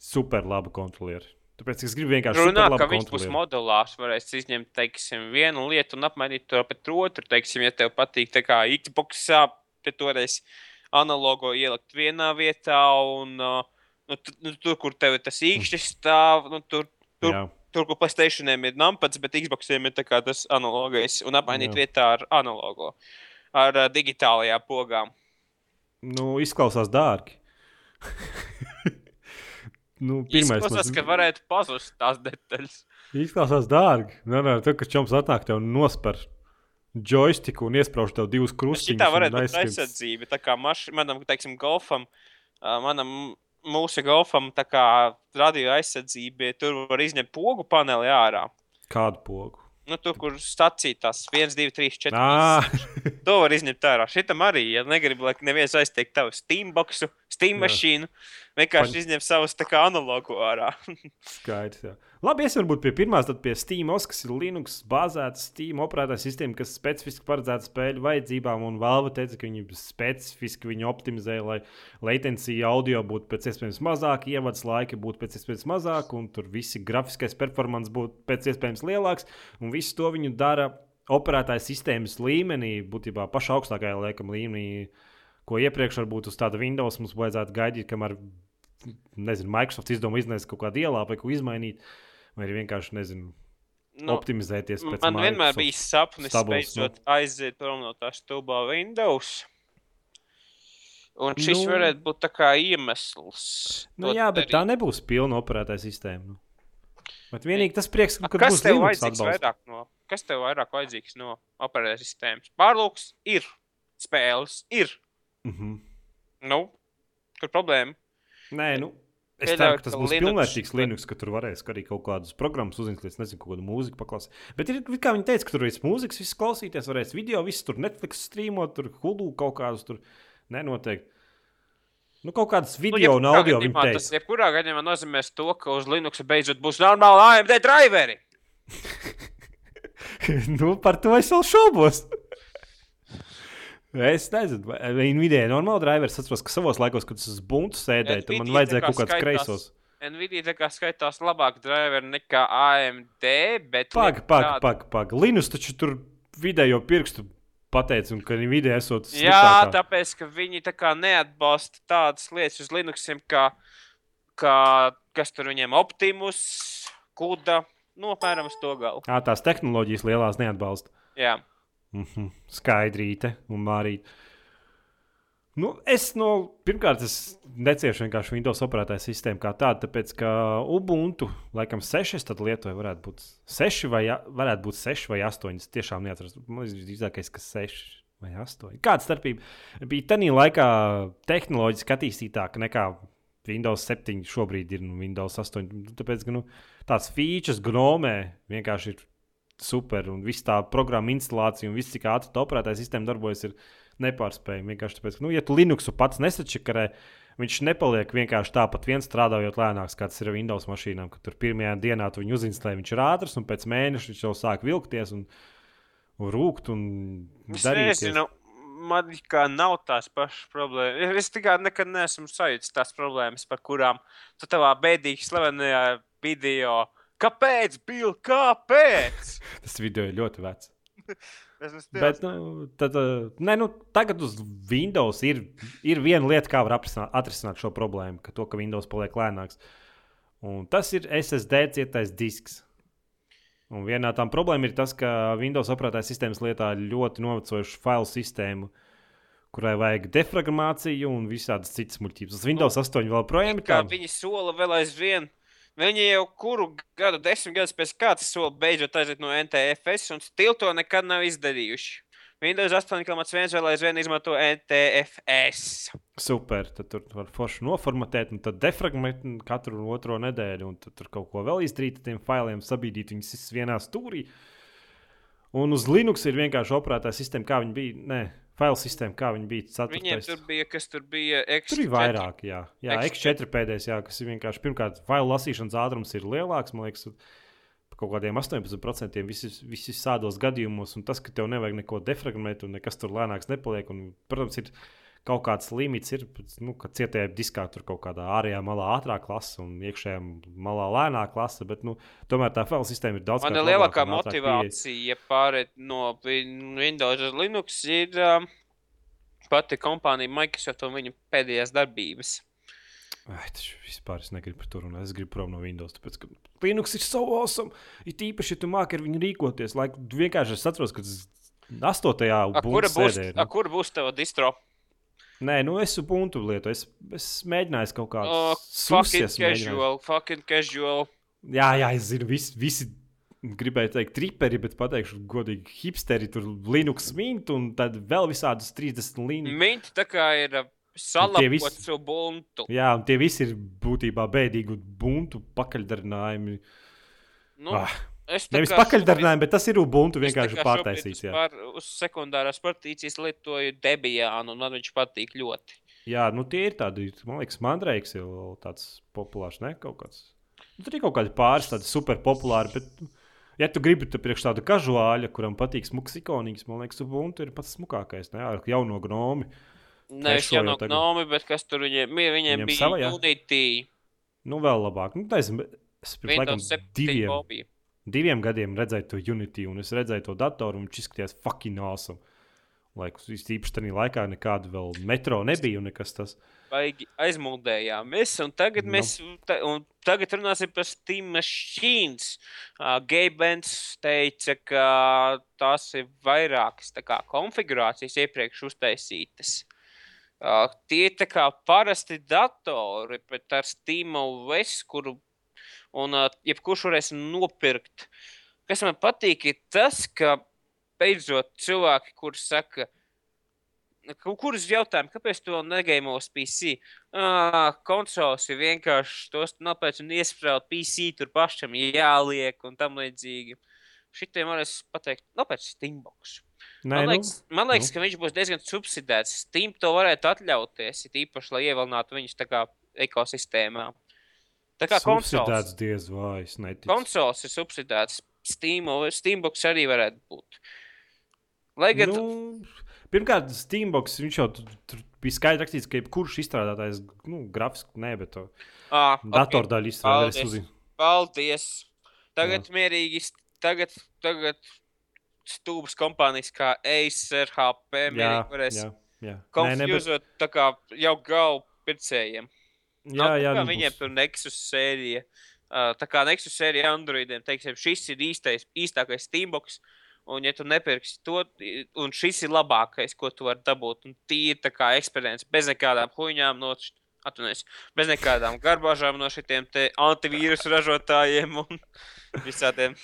super labu kontrolieri. Tāpēc es gribu vienkārši runāt, ka viņš būs modulārs. Varēs izņemt, teiksim, vienu lietu un apmainīt to pret otru. Teiksim, ja tev patīk, tā kā Xbox, tad toreiz analogo ielikt vienā vietā un uh, nu, nu, tur, kur tev tas īkšķis stāv, nu, tur Tur, Jā. tur kur Playstationiem ir numpads, bet Xboxiem ir tas analogais. Un apmainīt Jā. vietā ar analogo, ar uh, digitālajām pogām. Nu, izklausās dārgi. nu, pirmais, Izklausās, mums... ka varētu pazust tās detaļas. Izklausās dārgi. Nē, nē, tad, kad čoms atnāk tev nosper joystiku un iesprāž tev divus krustiņus. Tā varētu būt aizsardzība. Tā kā maš, manam, teiksim, golfam, manam mūsu golfam radio aizsardzība, tur var izņemt pogu paneli ārā. Kādu pogu? Nu, tur, kur stācija tas 1, 2, 3, 4. Ah. to var izņemt ārā. Šitam arī, ja negribu, lai neviens aiztiek tavu Steam boxu, Steam mašīnu, vienkārši Paņ... izņem savus tā kā analogu ārā. Skaidrs. Jā. Labi, es varbūt pie pirmās, tad pie SteamOS, kas ir Linux bāzēta Steam operētāja sistēma, kas specifiski paredzēta spēļu vajadzībām, un Valve teica, ka viņi specifiski viņu optimizē, lai latencija audio būtu pēc iespējas mazāk, ievads laika būtu pēc iespējas mazāk, un tur visi grafiskais performance būtu pēc iespējas lielāks, un visu to viņi dara operētāja sistēmas līmenī, būtībā pašā augstākajā liekam līmenī, ko iepriekš varbūt uz tāda Windows mums vajadzētu gaidīt, kamēr nezinu, Microsoft izdomā iznēst kaut kādu ielāpu vai ko izmainīt vai arī vienkārši, nezinu, nu, optimizēties pēc tam. Man Microsoft vienmēr bija sapnis, stables, beidzot nu. aiziet prom no tā stulbā Windows. Un šis nu, varētu būt tā kā iemesls. Nu, jā, bet darīt. tā nebūs pilna operētāja sistēma. Nu. Bet vienīgi tas prieks, ka kas tev vajadzīgs vairāk no, kas tev vairāk vajadzīgs no operētāja sistēmas? Pārlūks ir, spēles ir. Mm -hmm. Nu, kur problēma? Nē, nu, Es ceru, ka tas būs Linux, pilnvērtīgs Linux, ka tur varēs arī kaut kādas programmas uzinstalēt, nezinu, kaut kādu mūziku paklausīt. Bet, ir, kā viņi teica, ka tur varēs mūzikas, viss klausīties, varēs video, viss tur Netflix streamot, tur Hulu kaut kādus tur nenoteikti. Nu, kaut kādas nu, video nu, un audio viņi teica. Tas jebkurā gadījumā nozīmēs to, ka uz Linux beidzot būs normāli AMD driveri. nu, par to es vēl šaubos. Es nezinu, vai Nvidia ir normāla driver. Es atceros, ka savos laikos, kad es uz buntu sēdēju, tad man vajadzēja kaut kāds kreisos. Nvidia tā kā skaitās labāk driveri nekā AMD, bet. Pag, pag, tāda... pag, pag. Linus taču tur vidējo pirkstu pateica, un ka Nvidia esot. Sliktākā. Jā, tāpēc, ka viņi tā kā neatbalsta tādas lietas uz Linuxiem, kā, kā kas tur viņiem Optimus, Kuda, nu, apmēram uz to galu. Jā, tās tehnoloģijas lielās neatbalsta. Jā. Mm -hmm. Skaidrīte un Mārīte. Nu, es no pirmkārt, es neciešu vienkārši Windows operētāju sistēmu kā tādu, tāpēc ka Ubuntu, laikam, 6, tad Lietuvai varētu būt 6 vai, varētu būt 6 vai 8. Es tiešām neatceros. Man liekas, drīzākais, ka 6 vai 8. Kāda starpība bija tajā laikā tehnoloģiski attīstītāka nekā Windows 7 šobrīd ir nu, Windows 8. Tāpēc, ka nu, tāds features gnomē vienkārši ir super. Un viss tā programma instalācija un viss, cik ātri tā operētāja sistēma darbojas, ir nepārspējami. Vienkārši tāpēc, ka, nu, ja tu Linuxu pats nesačakarē, viņš nepaliek vienkārši tāpat viens strādājot lēnāks, kā tas ir Windows mašīnām. Kad tur pirmajā dienā tu viņu uzinstalē, viņš ir ātrs, un pēc mēneša viņš jau sāk vilkties un, un rūkt un darīt. Man kā nav tās pašas problēmas. Es tikai nekad neesmu sajūtis tās problēmas, par kurām tu tavā bēdīgi slavenajā video uh, Kāpēc, Bill? Kāpēc? Tas video ir ļoti vecs. Bet, nu, tad, ne, nu, tagad uz Windows ir, ir viena lieta, kā var atrisināt šo problēmu, ka, to, ka Windows paliek lēnāks. Un tas ir SSD cietais disks. Un viena no tām problēmām ir tas, ka Windows operētājas sistēmas lietā ļoti novecojušu failu sistēmu, kurai vajag defragmentāciju un visādas citas muļķības. Tas Windows 8 vēl projām ir. Kā viņi sola vēl aizvien Viņi jau kuru gadu, desmit gadus pēc kārtas soli beidzot aiziet no NTFS, un stili to nekad nav izdarījuši. Windows 8,1 vēl aizvien izmanto NTFS. Super, tad tur var forši noformatēt, un tad defragmentēt katru otro nedēļu, un tad tur kaut ko vēl izdarīt ar tiem failiem, sabīdīt viņus vienā stūrī. Un uz Linux ir vienkārši operētāja sistēma, kā viņi bija. Nē, Failu sistēma, kā viņi bija. Ceturtais. Viņiem tur bija, kas tur bija. X4. Tur ir vairāk, jā, jā X4 pēdējais, jā, kas ir vienkārši. Pirmkārt, failu lasīšanas ātrums ir lielāks, man liekas, par kaut kādiem 18% visos, sādos gadījumos. Un tas, ka tev nevajag neko defragmentēt, un nekas tur lēnāks nepaliek. Un, protams, ir kaut kāds limits, ir, nu, ka cietajā diskā tur kaut kādā ārējā malā ātrāk lasa un iekšējā malā lēnāk lasa. Bet, nu, tomēr tā file sistēma ir daudz. Man ir lielākā motivācija pārēt no Windows uz Linux ir um, pati kompānija Microsoft un viņa pēdējās darbības. Ai, tas vispār es negribu par to runāt. Es gribu prom no Windows. Tāpēc, ka Linux ir so awesome. Ir īpaši, ja tu māki ar viņu rīkoties. Lai vienkārši es atceros, ka tas 8. būs. Nu. Kur būs tava distro? Nē, nu es Ubuntu lietoju. Es, es mēģināju kaut kādu oh, fucking casual, fucking casual. Jā, jā, es zinu, visi, visi gribēju teikt, triperi, bet pateikšu, godīgi, hipsteri tur Linux mint un tad vēl visādus 30 līnijas. Mint tā kā ir uh, salabots visi, Ubuntu. Jā, un tie visi ir būtībā bēdīgi Ubuntu pakaļdarinājumi. Nu, ah. Es Nevis pakaļdarinājumi, bet tas ir Ubuntu vienkārši pārtaisīts. Par, uz sekundārās partīcijas lietoju Debianu, un man viņš patīk ļoti. Jā, nu tie ir tādi, man liekas, Mandreiks ir tāds populārs, ne kaut kāds. Nu, tur ir kaut kādi pāris tādi super populāri, bet, ja tu gribi tu priekš tādu kažuāļa, kuram patīk smuks ikonīgs, man liekas, Ubuntu ir pats smukākais, ne, ar jauno gnomi. Nevis jauno gnomi, bet kas tur viņiem, viņiem, viņiem bija sava, Unity. Nu, vēl labāk. Nu, taisam, es pirms laikam diviem. Bobby diviem gadiem redzēju to Unity, un es redzēju to datoru, un viņš izskatījās fucking awesome. Laikus īpaši tajā laikā nekāda vēl metro nebija un nekas tas. Baigi aizmuldējāmies, un tagad, no. mēs, ta, un tagad runāsim par Steam Machines. Uh, Geibens teica, ka tās ir vairākas kā, konfigurācijas iepriekš uztaisītas. Uh, tie ir parasti datori, bet ar Steam OS, kuru un uh, jebkurš varēs nopirkt. Kas man patīk, ir tas, ka beidzot cilvēki, kuriem saka, kurus jautājumu, kāpēc to negaimos PC? Ah, konsoles ir vienkārši tos nopēc un iesprāst PC tur pašam jāliek un tam līdzīgi. Šitiem varēs pateikt, nopēc Steambox. Nē, man liekas, nu, man liekas nu. ka viņš būs diezgan subsidēts. Steam to varētu atļauties, it īpaši, lai ievilinātu viņus tā kā ekosistēmā. Tā kā konsoles. diez vai es neticu. Konsoles ir subsidētas. Steam, Steambox arī varētu būt. Lai gan. Nu, pirmkārt, Steambox viņš jau tur, tur bija skaidrs rakstīts, ka jebkurš izstrādātājs, nu, grafiski, ne, bet to ah, datordaļu okay. izstrādājis. Paldies. Paldies. Tagad Jā. mierīgi, tagad, tagad stūbas kompānijas kā Acer, HP, mierīgi varēs konfuzēt tā kā jau galvu pircējiem. Jā, jā, nu, viņiem būs. tur Nexus sērija. Uh, tā kā Nexus sērija Androidiem, teiksim, šis ir īstais, īstākais Steambox. Un, ja tu nepirksi to, un šis ir labākais, ko tu vari dabūt, un tīri tā kā eksperiments, bez nekādām huņām, no, atunies, bez nekādām garbāžām no šitiem antivīrusu ražotājiem un visādiem.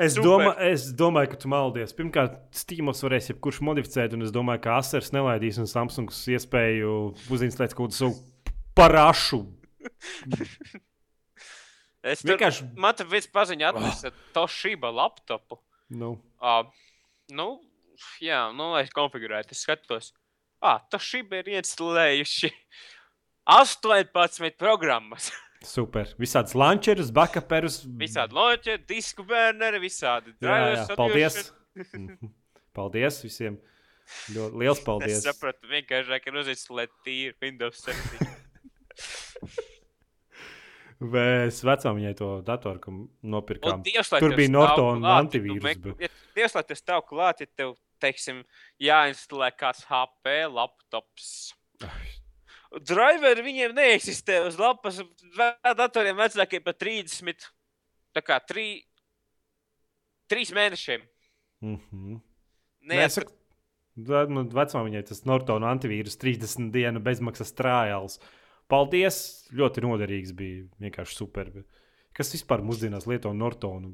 Es, domā, es domāju, ka tu maldies. Pirmkārt, Steamos varēs jebkurš modificēt, un es domāju, ka Asers nelaidīs un Samsungs iespēju uzinstalēt kaut kādu savu parašu. es tur, vienkārši. Man te viens paziņa atnesa oh. Toshiba laptopu. Nu. Uh, nu, jā, nu, lai konfigurētu, es skatos. Ah, Toshiba ir ieinstalējuši 18 programmas. Super. Visādas launcherus, backuperus. Visādi launcheri, disku bērneri, visādi. Jā, jā, paldies. paldies visiem. Ļoti liels paldies. Es sapratu, vienkāršāk ir uzinstalēt tīru Windows 7. Mēs vecām viņai to datoru, kam nopirkām. Dievs, Tur bija Nortona antivīrus. Dievs, lai tas tev klāt, ja tev, teiksim, jāinstalē kāds HP laptops. Driveri viņiem neeksistē uz lapas. Datoriem vecākiem pat 30, tā kā 3, 3 mēnešiem. Mm -hmm. Neatsak... Nu, vecumā viņai tas Nortona antivīrus 30 dienu bezmaksas trājāls. Paldies! Ļoti noderīgs bija. Vienkārši super. Bet kas vispār mūsdienās lieto Nortonu?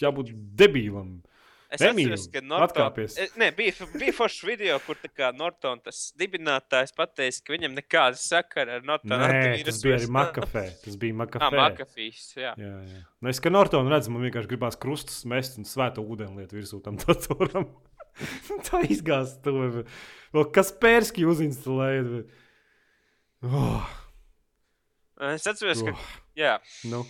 Jābūt debīlam. Es atceros, ka Nortons. Nē, bija, bija foršs video, kur Nortons tas dibinātājs pateica, ka viņam nekāda sakara ar Nortonu. Nē, tas bija arī Makafē. Tas bija Makafē. Ah, Makafīs, jā. jā, jā. Nu, es, ka Nortonu redzu, man vienkārši gribās krustus mest un svēto ūdeni lietu virsū tam datoram. Tā izgāzt to. Kas pērski uzinstalēja? Oh. Es atceros, ka. Oh. Jā. Nu.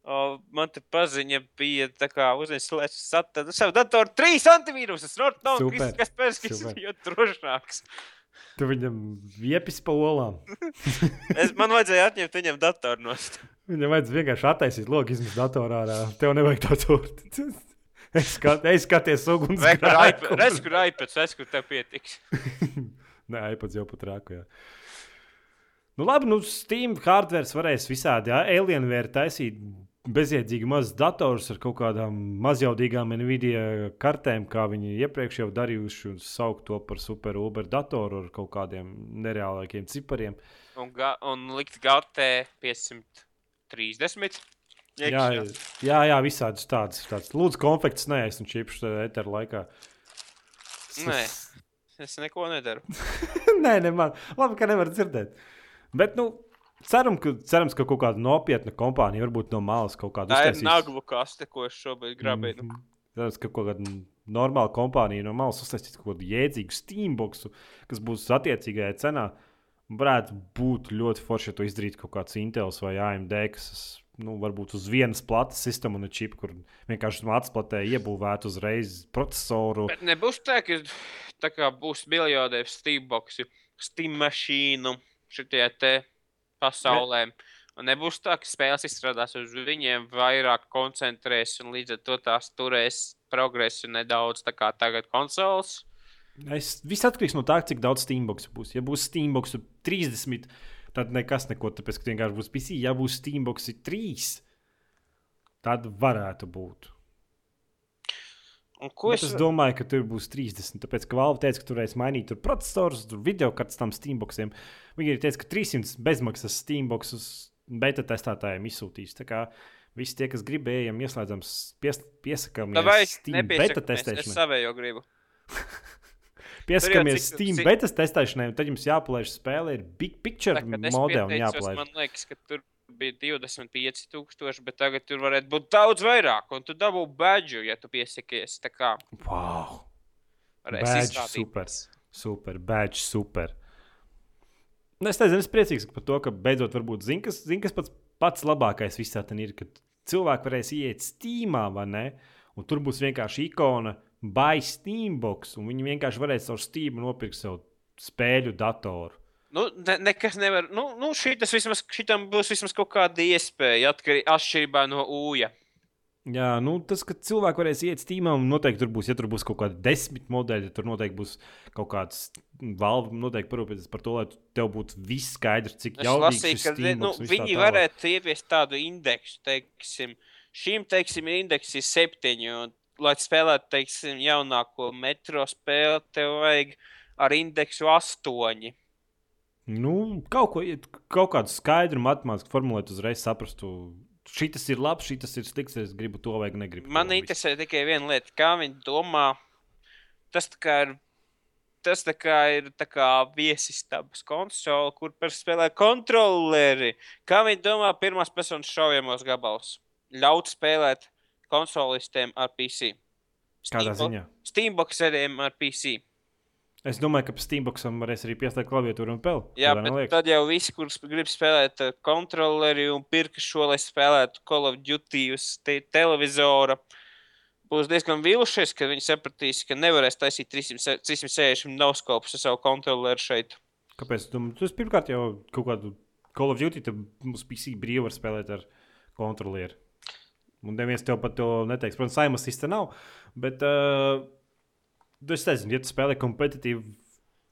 O, man te paziņa bija tā kā uzinstalēts savu savu datoru trīs antivīrusus. Norton, Super. kas pēc tam bija drošāks. Tu viņam viepis pa olām. es, man vajadzēja atņemt viņam datoru nost. Viņam vajadzēja vienkārši attaisīt logu, izmest datorā ārā. Tev nevajag datoru. es, skat, es skaties uguns. Redz, kur iPads, es kur tev pietiks. Nē, iPads jau pat rākojā. Nu, labi, nu, Steam hardware varēs visādi, jā, Alienware taisīt bezjēdzīgi mazus datorus ar kaut kādām mazjaudīgām Nvidia kartēm, kā viņi iepriekš jau darījuši, un saukt to par super Uber datoru ar kaut kādiem nereālākiem cipariem. Un, ga, un likt GT 530. Jā, jā, jā, visādas tādas. tādas. Lūdzu, konfekts neesmu čipšu eteru laikā. Nē, es neko nedaru. Nē, ne man. Labi, ka nevar dzirdēt. Bet, nu, ceram, ka, cerams, ka kaut kāda nopietna kompānija, varbūt no malas kaut kāda uztaisīs. Tā ir naglu kaste, ko es šobrīd grabēju. Mm -hmm. Cerams, ka kaut kāda normāla kompānija no malas uztaisīs kaut kādu jēdzīgu steamboxu, kas būs attiecīgajā cenā. Varētu būt ļoti forši, ja to izdarītu kaut kāds Intel vai AMD, kas nu, varbūt uz vienas plates sistēmu un čipu, kur vienkārši atsplatē iebūvētu uzreiz procesoru. Bet nebūs tā, ka tā kā būs miljardiem Steamboxu, Steam mašīnu šitie te pasaulē. Un nebūs tā, ka spēles izstrādās uz viņiem, vairāk koncentrēs un līdz ar to tās turēs progresu nedaudz tā kā tagad konsoles. Es, viss atkarīgs no tā, cik daudz Steambox būs. Ja būs Steambox 30, tad nekas neko, tāpēc ka vienkārši būs PC. Ja būs Steambox 3, tad varētu būt. Es... es domāju, ka tur būs 30. Tāpēc, ka Valve teica, ka tur varēs mainīt tur procesorus, tur video kartes tam Steamboxiem. Viņi arī teica, ka 300 bezmaksas Steamboxus beta testētājiem izsūtīs. Tā kā visi tie, kas gribējām, ieslēdzam, pies, piesakām, vai Steam beta testēšanai. Es savējo gribu. Pieskaramies Steam cik... beta testēšanai, tad jums jāpalaiž spēle, ir Big Picture modē un jāpalaiž. Man liekas, ka tur bija 25,000, bet tagad tur varētu būt daudz vairāk. Un tu dabū badžu, ja tu piesakies. Tā kā wow. Badge, super, super, badge, super. Nu, es nezinu, es priecīgs par to, ka beidzot varbūt zinu, kas, zin, kas pats, pats labākais visā tam ir, ka cilvēki varēs iet Steamā, vai ne? Un tur būs vienkārši ikona buy Steambox, un viņi vienkārši varēs caur Steam nopirkt sev spēļu datoru. Nu, ne, nekas nevar. Nu, nu šitas vismaz, šitam būs vismaz kaut kāda iespēja atšķirībā no ūja. Jā, nu, tas, ka cilvēki varēs iet stīmā, un noteikti tur būs, ja tur būs kaut kādi desmit modeļi, tur noteikti būs kaut kāds valve, noteikti parūpēties par to, lai tev būtu viss skaidrs, cik jaudīgs ir Steam. Nu, viņi tā varētu ieviest tādu indeksu, teiksim, šīm, teiksim, indeks ir septiņi, un, lai spēlētu, teiksim, jaunāko metro spēli, tev vajag ar indeksu astoņi. Nu, kaut, ko, kaut kādu skaidru matemātisku formulētu uzreiz saprastu. Šis ir labs, šis ir slikts, es gribu to vai negribu. Man interesē tikai viena lieta, kā viņi domā. Tas ir, tas ir viesistabas konsole, kur spēlē kontroleri. Kā viņi domā pirmās personas šaujamos gabalus? Ļaut spēlēt konsolistiem ar PC. Kādā ziņā? Steamboxeriem ar PC. Es domāju, ka Steamboxam varēs arī pieslēgt klaviatūru un peli. Jā, bet neliek? tad jau visi, kurus grib spēlēt uh, kontroleri un pirka šo, lai spēlētu Call of Duty uz te televizora, būs diezgan vīlušies, ka viņi sapratīs, ka nevarēs taisīt 300, 360 noskopus ar savu kontroleri šeit. Kāpēc? Tu pirmkārt jau kaut kādu Call of Duty mums PC brīvi var spēlēt ar kontrolieri. Un neviens tev par to neteiks. Protams, Saimons īsti nav. Bet uh, es nezinu, ja tu spēlē kompetitīvu.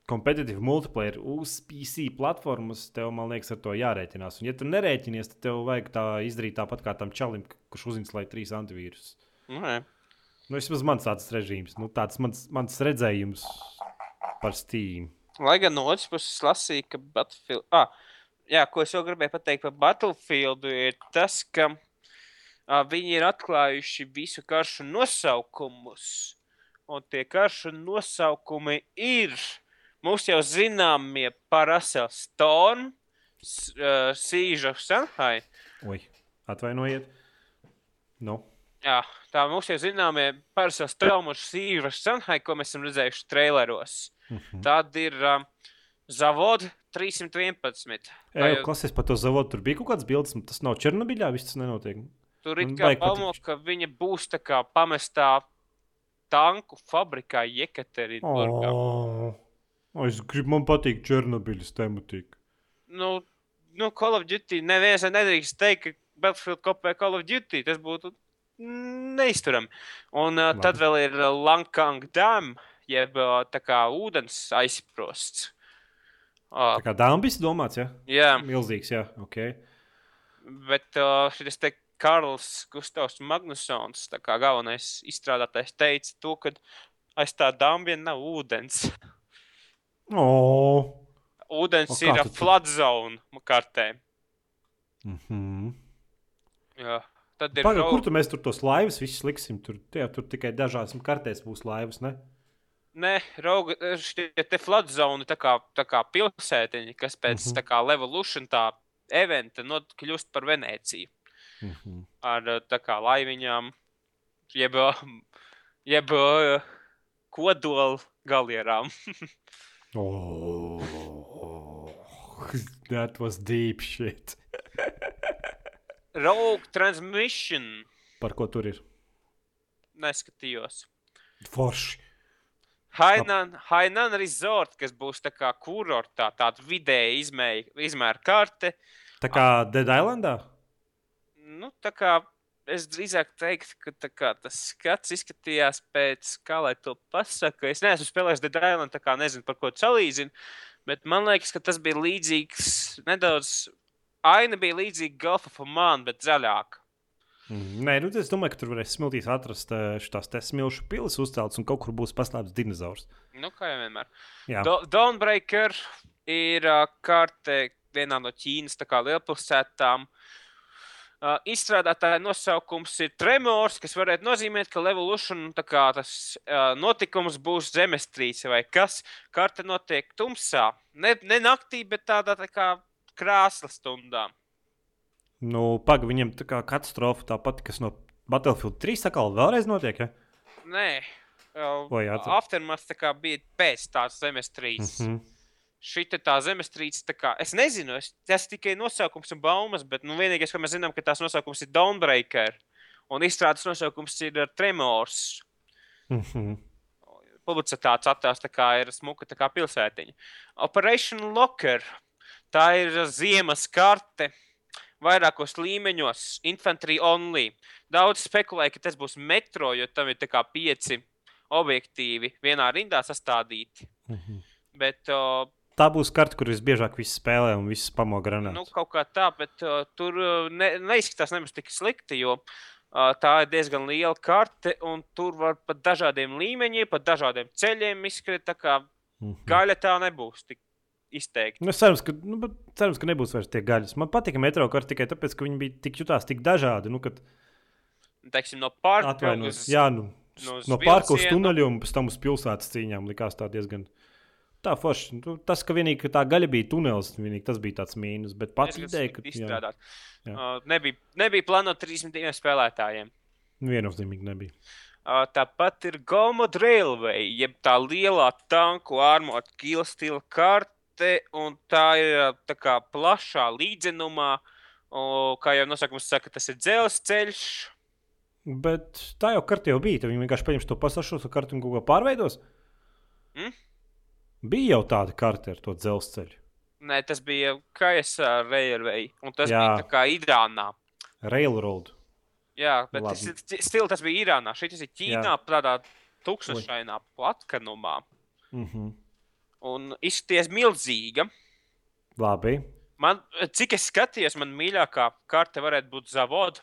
Kompetitīvu multiplayer uz PC platformas, tev, man liekas, ar to jārēķinās. Un, ja tu nerēķinies, tad tev vajag tā izdarīt tāpat kā tam čalim, kurš uzinstalēja trīs antivīrusus. Nē. Nu, vismaz mans tāds režīms, nu, tāds mans, mans redzējums par Steam. Lai gan no otras puses lasīju, ka Battlefield. Ah, jā, ko es vēl gribēju pateikt par Battlefield, ir tas, ka viņi ir atklājuši visu karšu nosaukumus. Un tie karšu nosaukumi ir mūsu jau zināmie Parasel Storm, uh, Sīža Shanghai. Oi, atvainojiet. Nu. Jā, tā mums jau zināmie Parasel Storm un Sīža Shanghai, ko mēs esam redzējuši traileros. Mm -hmm. Tad ir um, Zavod 311. Jā, jau klases par to zavodu. Tur bija kaut kāds bildes, tas nav Černobiļā, viss tas nenotiek. Tur ir kā palmo, ka viņa būs tā kā pamestā tanku fabrikā Jekaterinburgā. Oh, es gribu, man patīk Černobiļas tematika. Nu, nu, Call of Duty neviens nedrīkst teikt, ka Battlefield kopē Call of Duty. Tas būtu neizturami. Un uh, tad vēl ir Lankang Dam jeb tā kā ūdens aizprosts. Tā kā dambis domāts, ja? Jā. Milzīgs, jā, ok. Bet uh, šis te Karls Gustavs Magnusons, tā kā galvenais izstrādātājs, teica to, ka aiz tā dambja nav ūdens. Oh. Ūdens o, ir flood zone kartē. Mhm. Mm jā. Tad ir. Pagaid, kur tu mēs tur tos laivas visus liksim? Tur, tie, tur tikai dažās kartēs būs laivas, ne? Nē, rauga, šie te flood zone, tā kā, tā kā pilsētiņa, kas pēc mm -hmm. tā kā Levolution tā eventa kļūst par Venēciju. Mm -hmm. Ar kā laiviņām, jeb, jeb kodola galierām. oh, that was deep shit. Rogue Transmission. Par ko tur ir? Neskatījos. Forši. Hainan, Hainan Resort, kas būs tā kā kurortā, tāda vidēja izmēra karte. Tā kā Dead Islandā? Nu, tā kā es drīzāk teiktu, ka kā, tas skats izskatījās pēc, kā lai to pasaka. Es neesmu spēlējis Dead Island, tā kā nezinu, par ko salīdzinu. Bet man liekas, ka tas bija līdzīgs, nedaudz aina bija līdzīga Golfa Famāna, bet zaļāka. Mm, nē, nu, es domāju, ka tur varēs smiltīs atrast eh, šīs smilšu pilas uzceltas un kaut kur būs paslēpts dinozaurs. Nu, kā jau vienmēr. Do Dawnbreaker ir uh, karte vienā no Ķīnas lielpilsētām. Uh, izstrādātāja nosaukums ir Tremors, kas varētu nozīmēt, ka Levolution kā, tas uh, notikums būs zemestrīce vai kas. Karte notiek tumsā. Ne, ne naktī, bet tādā tā kā krāsla stundā. Nu, Pagaidām, viņam tā kā katastrofa tāpat, kas no Battlefield 3 atkal vēlreiz notiek. Ja? Nē, Vai Aftermath tā bija pēc tās zemestrīces. Mm -hmm. Šī tā zemestrīce, tā kā, es nezinu, es, tas tikai nosaukums un baumas, bet nu, vienīgais, ko mēs zinām, ka tās nosaukums ir Dawnbreaker un izstrādes nosaukums ir Tremors. Mm -hmm. Publicitātes attēls tā kā ir smuka tā kā pilsētiņa. Operation Locker. Tā ir ziemas karte vairākos līmeņos, infantry only. Daudz spekulēja, ka tas būs metro, jo tam ir pieci objektīvi vienā rindā sastādīti. Mm -hmm. Bet, uh, Tā būs karte, kur visbiežāk viss spēlē un viss pamo granāts. Nu, kaut kā tā, bet uh, tur ne, neizskatās nemaz tik slikti, jo uh, tā ir diezgan liela karte, un tur var pat dažādiem līmeņiem, pat dažādiem ceļiem izskriet. Tā kā mm -hmm. gaļa tā nebūs tik izteikti. Nu, cerams, ka, nu, cerams, ka nebūs vairs tie gaļas. Man patika metro karti tikai tāpēc, ka viņi bija tik jutās tik dažādi. Nu, kad... Teiksim, no uz, jā, nu, no, no parka uz tuneļiem un pēc tam uz pilsētas cīņām likās tā diezgan. Tā forši. Nu, tas, ka vienīgi ka tā gaļa bija tunelis, vienīgi, tas bija tāds mīnus. Bet pats ideja, ka izstrādāt. Jā. Uh, nebija, nebija plānota 32 spēlētājiem. Viennozīmīgi nebija. Uh, tāpat ir Gomo Railway, jeb tā lielā tanku armota kila stila karte, un tā ir tā kā plašā līdzenumā. O, kā jau nosaukums saka, tas ir dzelzceļš. Bet tā jau karte jau bija. Viņi vienkārši paņems to pasažieru kartu un kaut ko pārveidos. Mm? Bija jau tāda karte ar to dzelzceļu. Nē, tas bija KSR Railway, un tas Jā. bija tā kā Irānā. Railroad. Jā, bet tas, stil, tas bija Irānā. Šis ir Ķīnā, Jā. tādā tukšsainā platkanumā. Mm -hmm. Un izskaties milzīga. Labi. Man, cik es skatījos, man mīļākā karte varētu būt Zavoda.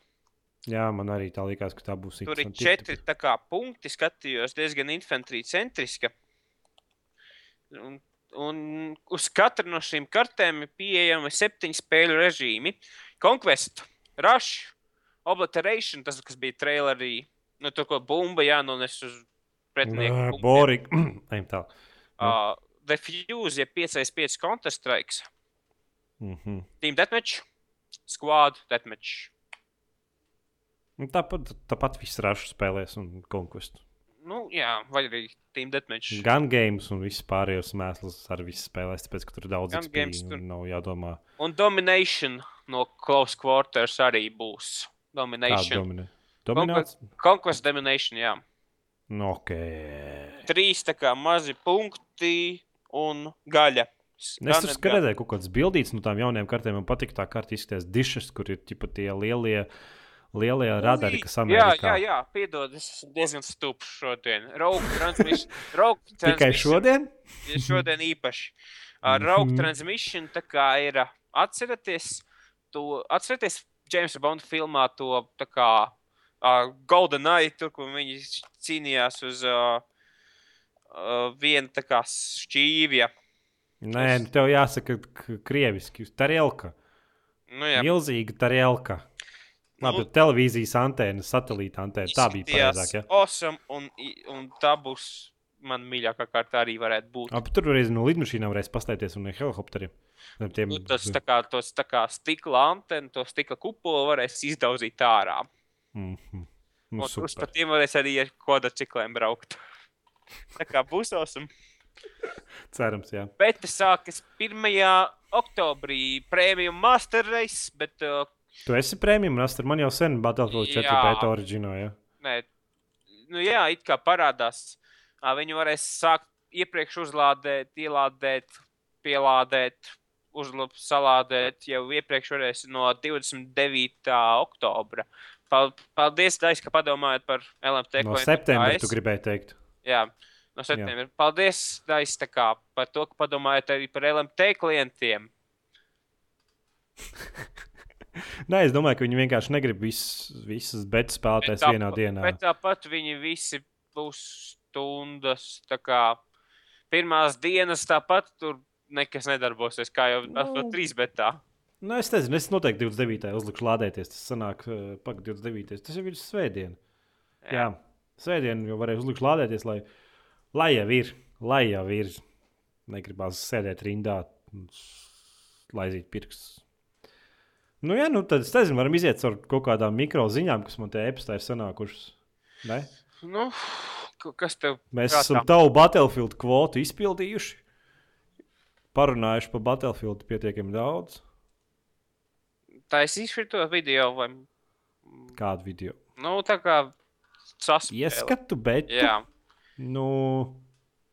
Jā, man arī tā likās, ka tā būs. Tur ir četri kā, punkti, skatījos diezgan infantrija centriska. Un, un uz katru no šīm kartēm ir pieejami septiņu spēļu režīmi. Conquest, Rush, Obliteration, tas, kas bija trailerī. Nu, tur ko bumba jānones uz pretinieku. Borik. Ejam tā. Uh, The Fuse, ja 5x5 Counter-Strike. Mm -hmm. Team Deathmatch, Squad Deathmatch. Nu, tāpat, tāpat viss rašu spēlēs un konkursu. Nu, jā, vai arī Team Deathmatch. Gan games un viss pārējos mēslus arī viss spēlēs, tāpēc, ka tur ir daudz games. Tur nav jādomā. Un Domination no Close Quarters arī būs. Domination. Domine? Dominēts? Conquest, Domination, jā. Nu, ok. Trīs tā kā mazi punkti un gaļa. Es tur redzēju kaut kādas bildītas no tām jaunajām kartēm. Man patīk tā karta izskatās dišas, kur ir tie lielie. Lielie radari, kas Amerikā. Jā, jā, jā, piedod, es esmu diezgan stupšs šodien. Raugu transmission. Tikai šodien? šodien īpaši. Uh, Raugu mhm. transmission tā kā ir, atceraties, to, atceraties Jamesa Bonda filmā to tā kā uh, Golden Eye, tur, kur viņi cīnījās uz uh, uh, vienu tā kā šķīvja. Nē. Nu, tev jāsaka krieviski, tarielka. Nu, jā. Milzīga tarielka. Labi, nu, televīzijas antēna, satelīta antēna. Tā bija pareizāk. Ja? Awesome, un, un tā būs man mīļākā kārta arī varētu būt. Ap, tur reiz no lidmašīnām varēs pastaigties un helikopteriem. Tiem... Nu, tas tā kā, tos, tā kā stikla antena, to stikla kupolu varēs izdauzīt ārā. Mm -hmm. nu, un uz pa tiem varēs arī ar kvadrcikliem braukt. tā kā būs osam. Cerams, jā. Bet tas sākas 1. oktobrī prēmiju master race, bet... Uh, tu esi prēmiju master, man jau sen Battlefield 4 beta oriģinā, jā. Nē, nu jā, it kā parādās. Viņi varēs sākt iepriekš uzlādēt, ielādēt, pielādēt, uzlabot, salādēt jau iepriekš varēs no 29. oktobra. Paldies, Dais, ka padomājat par LMT. No septembra tu gribēji teikt. Jā, no septembra. Paldies, Dais, kā, par to, ka padomājat arī par LMT klientiem. Nē, es domāju, ka viņi vienkārši negrib vis, visas betas spēlēties vienā dienā. Bet tāpat viņi visi būs stundas. Tā kā pirmās dienas tāpat tur nekas nedarbosies, kā jau no. Nu. trīs betā. Nu, es nezinu, es noteikti 29. uzlikšu lādēties. Tas sanāk, uh, pak 29. Tas jau ir svētdiena. Jā, Jā svētdiena jau varēja uzlikt lādēties, lai, lai jau ir, lai jau ir. Negribās sēdēt rindā, laizīt pirkstus. Nu, jā, nu tad es nezinu, varam iziet ar kaut kādām mikro ziņām, kas man te e-pastā ir sanākušas. Ne? Nu, kas tev? Mēs prātā? esam tavu Battlefield kvotu izpildījuši parunājuši par Battlefield pietiekami daudz. Tā es izšķiru to video vai. Kādu video? Nu, tā kā saspēle. Ieskatu, bet. Jā. Nu.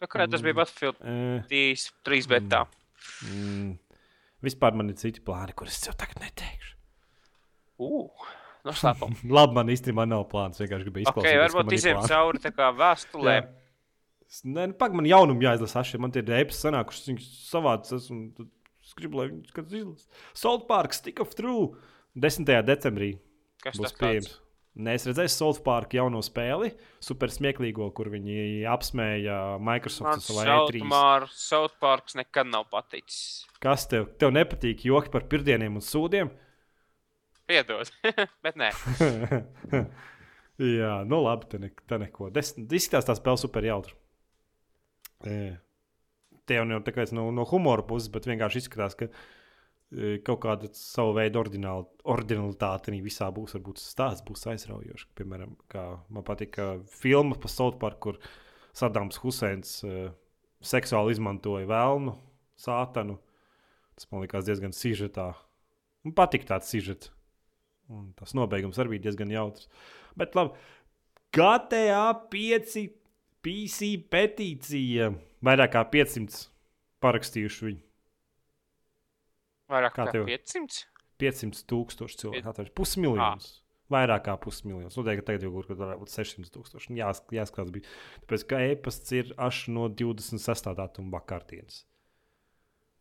Tā kā tas bija Battlefield uh, 3, 3 betā. Mm, vispār man ir citi plāni, kurus es tev tagad neteikšu. Uh. Noslēpums. Labi, man īstenībā nav plāns. Vienkārši gribēju izklausīties. Okay, varbūt iziem cauri tā kā vēstulēm. Nē, nu, pagaidi, man jaunumu jāizlasa. Šie man tie reipes sanākuši, viņas savācas. Es gribu, lai viņi skatītos izlasa. Salt Park, Stick of True 10. decembrī. Kas būs pieejams? Nē, es redzēju Salt Park jauno spēli, super smieklīgo, kur viņi apsmēja Microsoft savā E3. Man South Parks nekad nav paticis. Kas tev, tev nepatīk joki par pirdieniem un sūdiem? Piedod, bet nē. Jā, nu labi, tā, ne, tā neko. Izskatās tā spēle super jautri. Tie jau nav tikai no, no humora puses, bet vienkārši izskatās, ka kaut kāda savu veidu originalitāte visā būs. Varbūt stāsts būs aizraujošs. Piemēram, man patīk filma par South Park, kur Sadams Huseins uh, seksuāli izmantoja vēlnu, sātanu. Tas man likās diezgan sižetā. Man patīk tāds sižets. Un tas nobeigums arī bija diezgan jautrs. Bet labi, GTA 5 PC petīcija. Vairāk kā 500 parakstījuši viņu. Vairāk kā 500? 500 tūkstoši cilvēku. Pusmiljons. À. Vairāk kā pusmiljons. Nu, teikt, tagad jau kur varētu būt 600 tūkstoši. Jā, jāskatās, bija. Tāpēc, ka e-pasts ir až no 26. datuma vakartienes.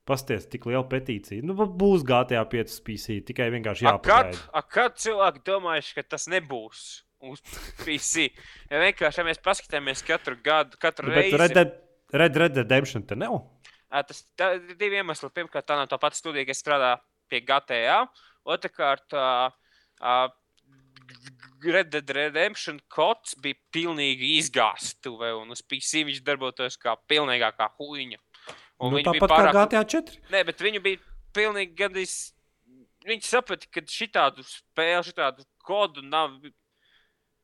Pasties, tik liela petīcija. Nu, būs GTA 5 PC, tikai vienkārši jāpagaida. A, kad, a, kad cilvēki domājuši, ka tas nebūs uz PC? Ja vienkārši, ja mēs paskatāmies katru gadu, katru nu, reizi. Red Dead, Red Red Redemption te nav? Tas ir divi iemesli. Pirmkārt, tā nav tā pati studija, kas strādā pie GTA. Otrakārt, Red Dead Redemption kods bija pilnīgi izgāztuve, un uz PC viņš darbotos kā pilnīgākā huīņa. Un nu, tāpat pārāk... kā GTA 4. Nē, bet viņu bija pilnīgi gadījis. Viņi saprata, ka šitādu spēli, šitādu kodu nav.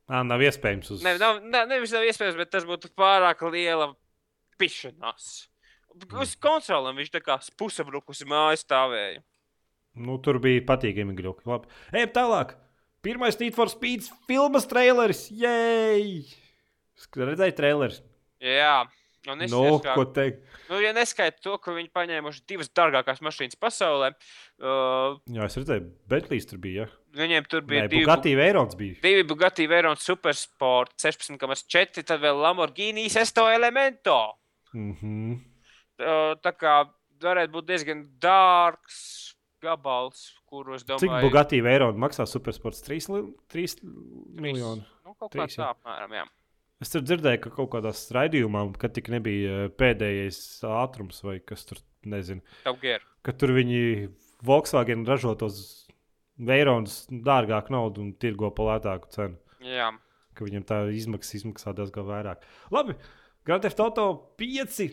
Nā, nav iespējams uz. Ne, nav, ne, nevis nav iespējams, bet tas būtu pārāk liela pišanās. Uz mm. konsolēm viņš tā kā pusabrukusi māja stāvēja. Nu, tur bija patīkami gļoki. Labi. Ejam tālāk. Pirmais Need for Speed filmas traileris. Jej! Redzēji traileris? Jā. Un es no, kā, ko teikt? Nu, ja neskaidro to, ka viņi paņēmuši divas dārgākās mašīnas pasaulē. Uh, Jā, es redzēju, Bentlīs tur bija. Ja? Viņiem tur bija Nē, divi Bugatti Veirons. Bija. Divi Bugatti Veirons Supersport 16,4, tad vēl Lamborghini Sesto Elemento. Mm -hmm. uh, tā kā varētu būt diezgan dārgs gabals, kuru es domāju. Cik Bugatti Veirons maksā Supersports? 3, 3 miljoni. Nu, kaut kā tā apmēram, jā. Es tur dzirdēju, ka kaut kādā raidījumā, kad tik nebija pēdējais ātrums vai kas tur, nezinu. Ka tur viņi Volkswagen ražo tos Veironus dārgāk naudu un tirgo pa lētāku cenu. Jā. Ka viņam tā izmaksas izmaksā diezgan vairāk. Labi, Grand Theft Auto 5.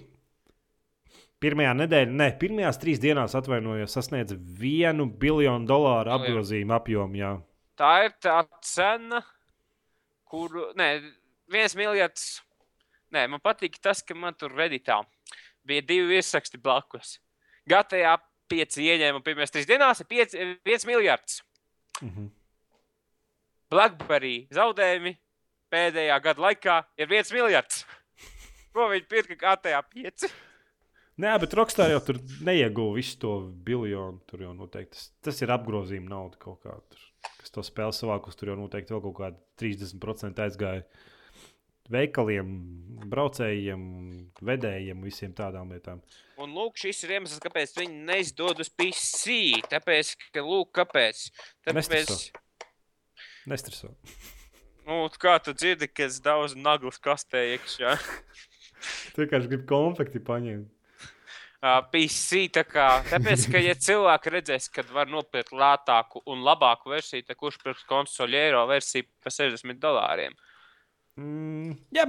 Pirmajā nedēļā, ne, pirmajās trīs dienās atvainojos, sasniedza vienu biljonu dolāru apgrozījumu apjomu. Jā. Tā ir tā cena, kuru. Ne, viens miljards. Nē, man patīk tas, ka man tur redītā bija divi virsraksti blakus. Gatavā pieci ieņēmumi pirmajās trīs dienās ir pieci, viens miljards. Mm -hmm. Blackberry zaudējumi pēdējā gada laikā ir viens miljards. Ko viņi pirka gatavā pieci? Nē, bet Rockstar jau tur neieguva visu to biljonu. Tur jau noteikti tas, tas ir apgrozījuma nauda kaut kāda. Kas to spēle savākus, tur jau noteikti vēl kaut kāda 30% aizgāja. Veikaliem, braucējiem, vedējiem, visiem tādām lietām. Un lūk, šis ir iemesls, kāpēc viņi neizdod uz PC. Tāpēc, ka, lūk, kāpēc. Tāpēc... Nestreso. Nestreso. Nu, kā tu dzirdi, ka es daudz naglas kastē iekšā? tu vienkārši gribi konfekti paņemt. PC. Tā kā, tāpēc, ka, ja cilvēki redzēs, ka var nopirkt lētāku un labāku versiju, tad kurš pirks konsoli eiro versiju par 60 dolāriem? Mm, jā,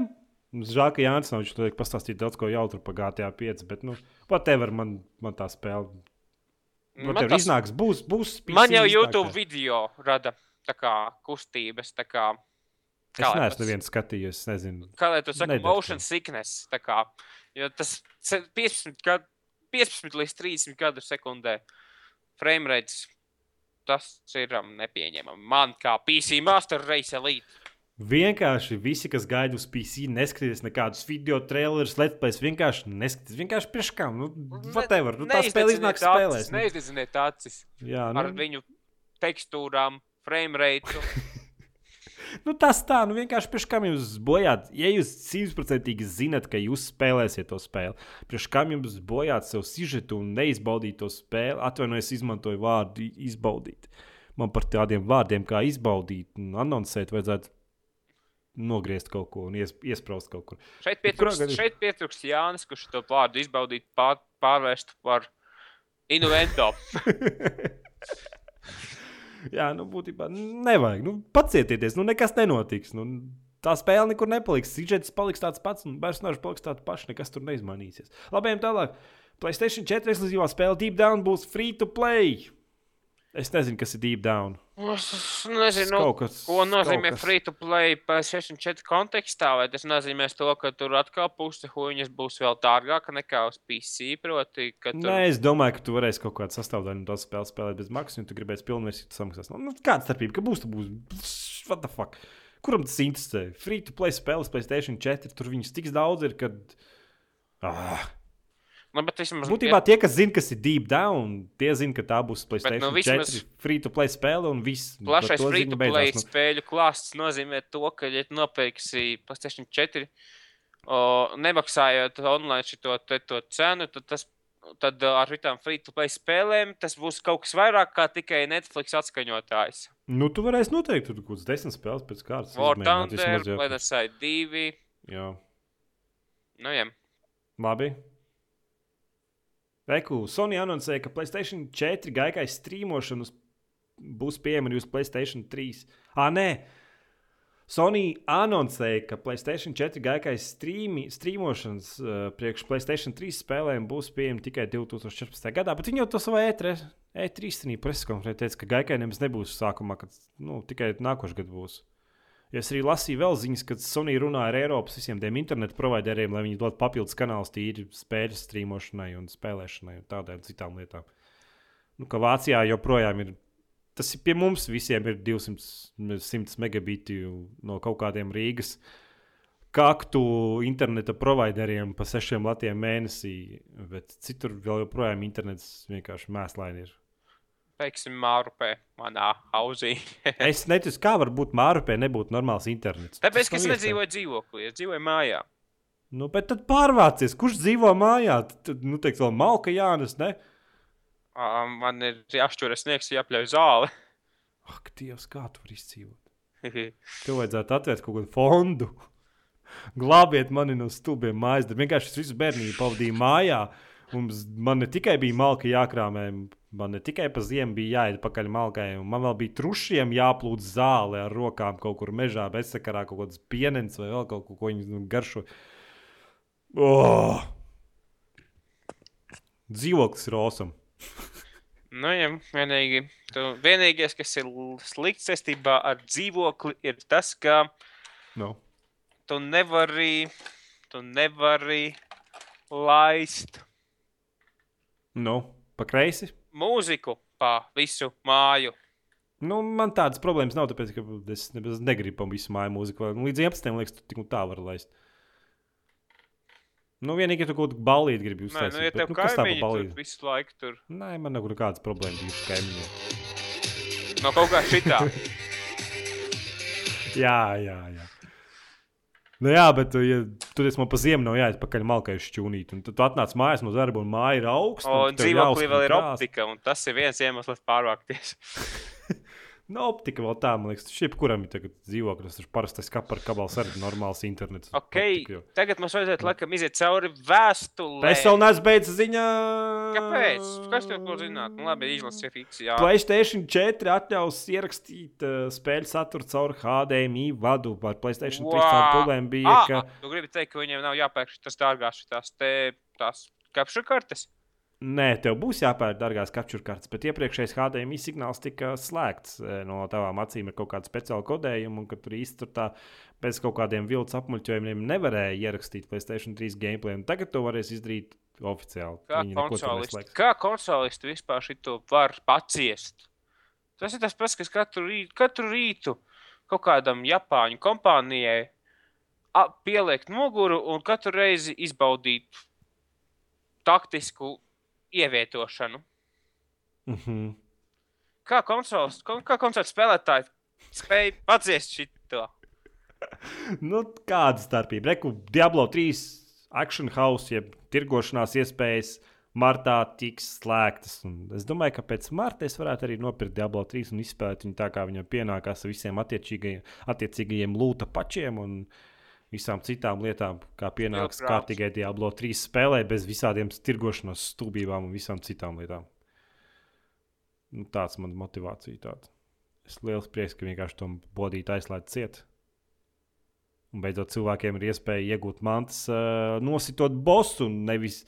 žēl, ka Jānis nav viņš pastāstīt daudz ko jautru par GTA 5, bet, nu, whatever man, man tā spēle. Man tas iznāks, būs, būs PC Man jau YouTube iznāk, video rada tā kā kustības, tā kā. Kā es neesmu neviens skatījies, es nezinu. Kā lai tu saki, motion sickness, tā kā, jo tas 15, gad, 15 līdz 30 gadu sekundē frame rates, tas ir um, nepieņemami. Man kā PC Master Race Elite. Vienkārši visi, kas gaida uz PC, neskatās nekādus video trailerus, letplays, vienkārši neskatās. Vienkārši priekš kam, nu, whatever. Nu, tā spēle iznāk spēlēs. Nu. Neizdedziniet acis. Jā, nu. Ar viņu tekstūrām, frame rate. nu, tas tā, nu vienkārši priekš kam jūs bojāt. Ja jūs simtprocentīgi zinat, ka jūs spēlēsiet to spēli, priekš kam jums bojāt savu sižetu un neizbaudīt to spēli, atvainojos, izmantoju vārdu izbaudīt. Man par tādiem vārdiem kā izbaudīt un anoncēt vajadzētu nogriezt kaut ko un ies, iesprāst kaut kur. Šeit pietrūkst Jānis, kurš to vārdu izbaudīt, pār, pārvērst par invento. Jā, nu, būtībā nevajag. Nu, pacietieties, nu, nekas nenotiks. Nu, tā spēle nekur nepaliks. Sižets paliks tāds pats, un personāžs paliks tāds pašs. Nekas tur neizmainīsies. Labi, tālāk. PlayStation 4 ekskluzīvā spēle Deep Down būs free to play. Es nezinu, kas ir deep down. Es nezinu, kas, ko nozīmē kas... free to play PS4 kontekstā. Vai tas nozīmē to, ka tur atkal puse huīņas būs vēl dārgāka nekā uz PC? Proti, tur... Nē, es domāju, ka tu varēsi kaut kādu sastāvdaļu no tās spēles spēlēt bez maksas, un tu gribēsi pilnvērtīgi samaksāt. Nu, kāda starpība? Ka būs, tu būs. What the fuck? Kuram tas interesē? Free to play spēles PlayStation 4, tur viņas tik daudz ir, kad. Ah. Nu, bet vismaz, Būtībā tie, kas zina, kas ir deep down, tie zina, ka tā būs PlayStation nu, vismaz... 4 free to play spēle un viss. Plašais free to play beidzās, nu... spēļu klāsts nozīmē to, ka, ja nopirksi PlayStation 4, o, nemaksājot online šo cenu, tad tas. Tad ar visām free to play spēlēm tas būs kaut kas vairāk kā tikai Netflix atskaņotājs. Nu, tu varēsi noteikt, tur kaut kādas desmit spēles pēc kārtas. War Thunder, Ledarside 2. Jā. Nu, jā. Labi. Reku, Sony anoncēja, ka Playstation 4 gaigai strīmošana būs pieejama arī uz Playstation 3. Ah, nē! Sony anoncēja, ka Playstation 4 gaigai strīmošanas uh, priekš Playstation 3 spēlēm būs pieejama tikai 2014. gadā, bet viņi jau to savā E3, E3 preskonferencē teica, ka gaigai nemaz nebūs sākumā, kad nu, tikai nākošais gads būs. Ja es arī lasīju vēl ziņas, ka Sony runā ar Eiropas visiem tiem internetu provideriem, lai viņi dod papildus kanālus tīri spēļu streamošanai un spēlēšanai un tādām citām lietām. Nu, ka Vācijā joprojām ir. Tas ir pie mums visiem ir 200 megabiti no kaut kādiem Rīgas kaktu interneta provideriem pa sešiem latiem mēnesī, bet citur vēl joprojām internets vienkārši mēslaini ir teiksim, Mārupē, manā hausī. es neticu, kā var būt Mārupē, nebūtu normāls internets. Tāpēc, ka es nedzīvoju dzīvoklī, es dzīvoju mājā. Nu, bet tad pārvācies, kurš dzīvo mājā? Tad, nu, teiks, vēl malka jānes, ne? Um, man ir jāšķuras sniegs, jāpļauj zāli. Ak, Dievs, kā tu vari izdzīvot? Tev vajadzētu atvērt kaut kādu fondu. Glābiet mani no stulbiem mājas. Vienkārši es visu bērnību pavadīju mājā. Mums, man ne tikai bija malka jākrāmē, man ne tikai pa ziemu bija jāiet pakaļ malkai, un man vēl bija trušiem jāplūd zāle ar rokām kaut kur mežā, bezsakarā kaut kāds pienens vai vēl kaut ko, ko viņi garšo. Oh! Dzīvoklis ir awesome. nu, jā, vienīgi, tu, vienīgais, kas ir slikts saistībā ar dzīvokli, ir tas, ka no. tu nevari, tu nevari laist Nu, pa kreisi? Mūziku pa visu māju. Nu, man tādas problēmas nav, tāpēc, es, negribu pa visu māju mūziku. Līdz 11. liekas, tu tik un tā vari laist. Nu, vienīgi, ja tu kaut kādu balīti gribi. Nē, nu, ja tev bet, nu, kas tā pa balīti? Visu laiku tur. Nē, man nav nekādas problēmas ar kaimiņiem. No kaut kā šitā. jā, jā, jā. Nu, jā, bet, ja tur man pa ziemu nav jāiet pakaļ malkai šķūnīt. Un tad tu atnāc mājās no darba, un māja ir augsta. O, un dzīvoklī vēl ir optika, un tas ir viens iemesls pārvākties. No nu, optika vēl tā, man liekas, šī kuram ir tagad dzīvoklis. Tas parastais kapar kabals arī normāls internets. Ok, optika, tagad mums vajadzētu laikam iziet cauri vēstulē. Es vēl neesmu beidzis ziņā. Kāpēc? Kas tev ko zināt? Nu, labi, izlasi fikciju. Playstation 4 atļaus ierakstīt uh, spēļu saturu caur HDMI vadu. Par Playstation 3 wow. problēma bija. Ah, ka... Tu gribi teikt, ka viņiem nav jāpērk tas dārgās, tās te, tās kapšu kartes? Nē, tev būs jāpērk dārgās capture kartes, bet iepriekšējais HDMI signāls tika slēgts e, no tavām acīm ar kaut kādu speciālu kodējumu, un ka tur īstenībā bez kaut kādiem viltus apmuļķojumiem nevarēja ierakstīt PlayStation 3 gameplay. Tagad to varēs izdarīt oficiāli. Kā konsolisti, kā konsolisti vispār šo var paciest? Tas ir tas pats, kas katru rītu, katru rītu kaut kādam Japāņu kompānijai pielikt noguru un katru reizi izbaudīt taktisku ievietošanu. Mm -hmm. Kā konsoles, kā konsoles spēlētāji spēja paciest šo? nu, kāda starpība? Reku Diablo 3 Action House, jeb tirgošanās iespējas martā tiks slēgtas. Un es domāju, ka pēc marta es varētu arī nopirkt Diablo 3 un izspēlēt viņu tā, kā viņam pienākās ar visiem attiecīgajiem lūta pačiem. Un, uh, visām citām lietām, kā pienāks kārtīgai Diablo 3 spēlē, bez visādiem tirgošanas stūbībām un visām citām lietām. Nu, tāds man motivācija. Tāda. Es liels prieks, ka vienkārši to bodīt aizslēdz ciet. Un beidzot cilvēkiem ir iespēja iegūt mantas, uh, nositot bosu un nevis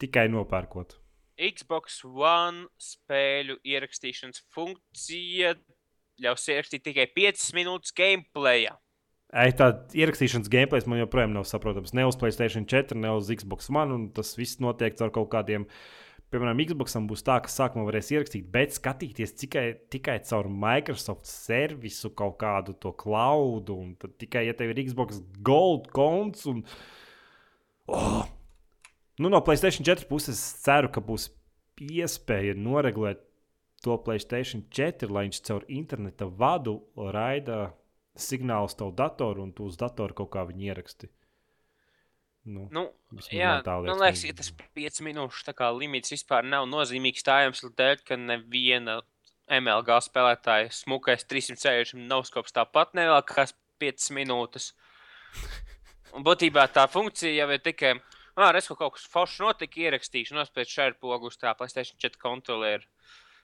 tikai nopērkot. Xbox One spēļu ierakstīšanas funkcija ļaus ierakstīt tikai 5 minūtes gameplay. Tā ierakstīšanas gameplay man joprojām nav saprotams. Ne uz Playstation 4, ne uz Xbox One. Tas viss notiek ar kaut kādiem. Piemēram, Xboxam būs tā, ka sākumā varēs ierakstīt, bet skatīties tikai, tikai caur Microsoft servisu, kaut kādu to cloud. Tad tikai, ja tev ir Xbox Gold konts un. Oh, Nu, no Placēta 4 puses ceru, ka būs iespēja noregulēt to Placēta 4, lai viņš caur interneta vadu raida signālus tavu datoru un tu uz datoru kaut kā viņu ieraksti. Nu, nu, jā, man liekas, man liekas ka tas 5 minūšu limits vispār nav nozīmīgs tā iemesla dēļ, ka neviena MLG spēlētāja smukais 360 nav skops tāpat nevēlkās 5 minūtes. Un būtībā tā funkcija jau ir tikai, ah, ka kaut kas foršs notika, ierakstīšu, nospēju šādu pogu uz tā PlayStation 4 kontrolieru.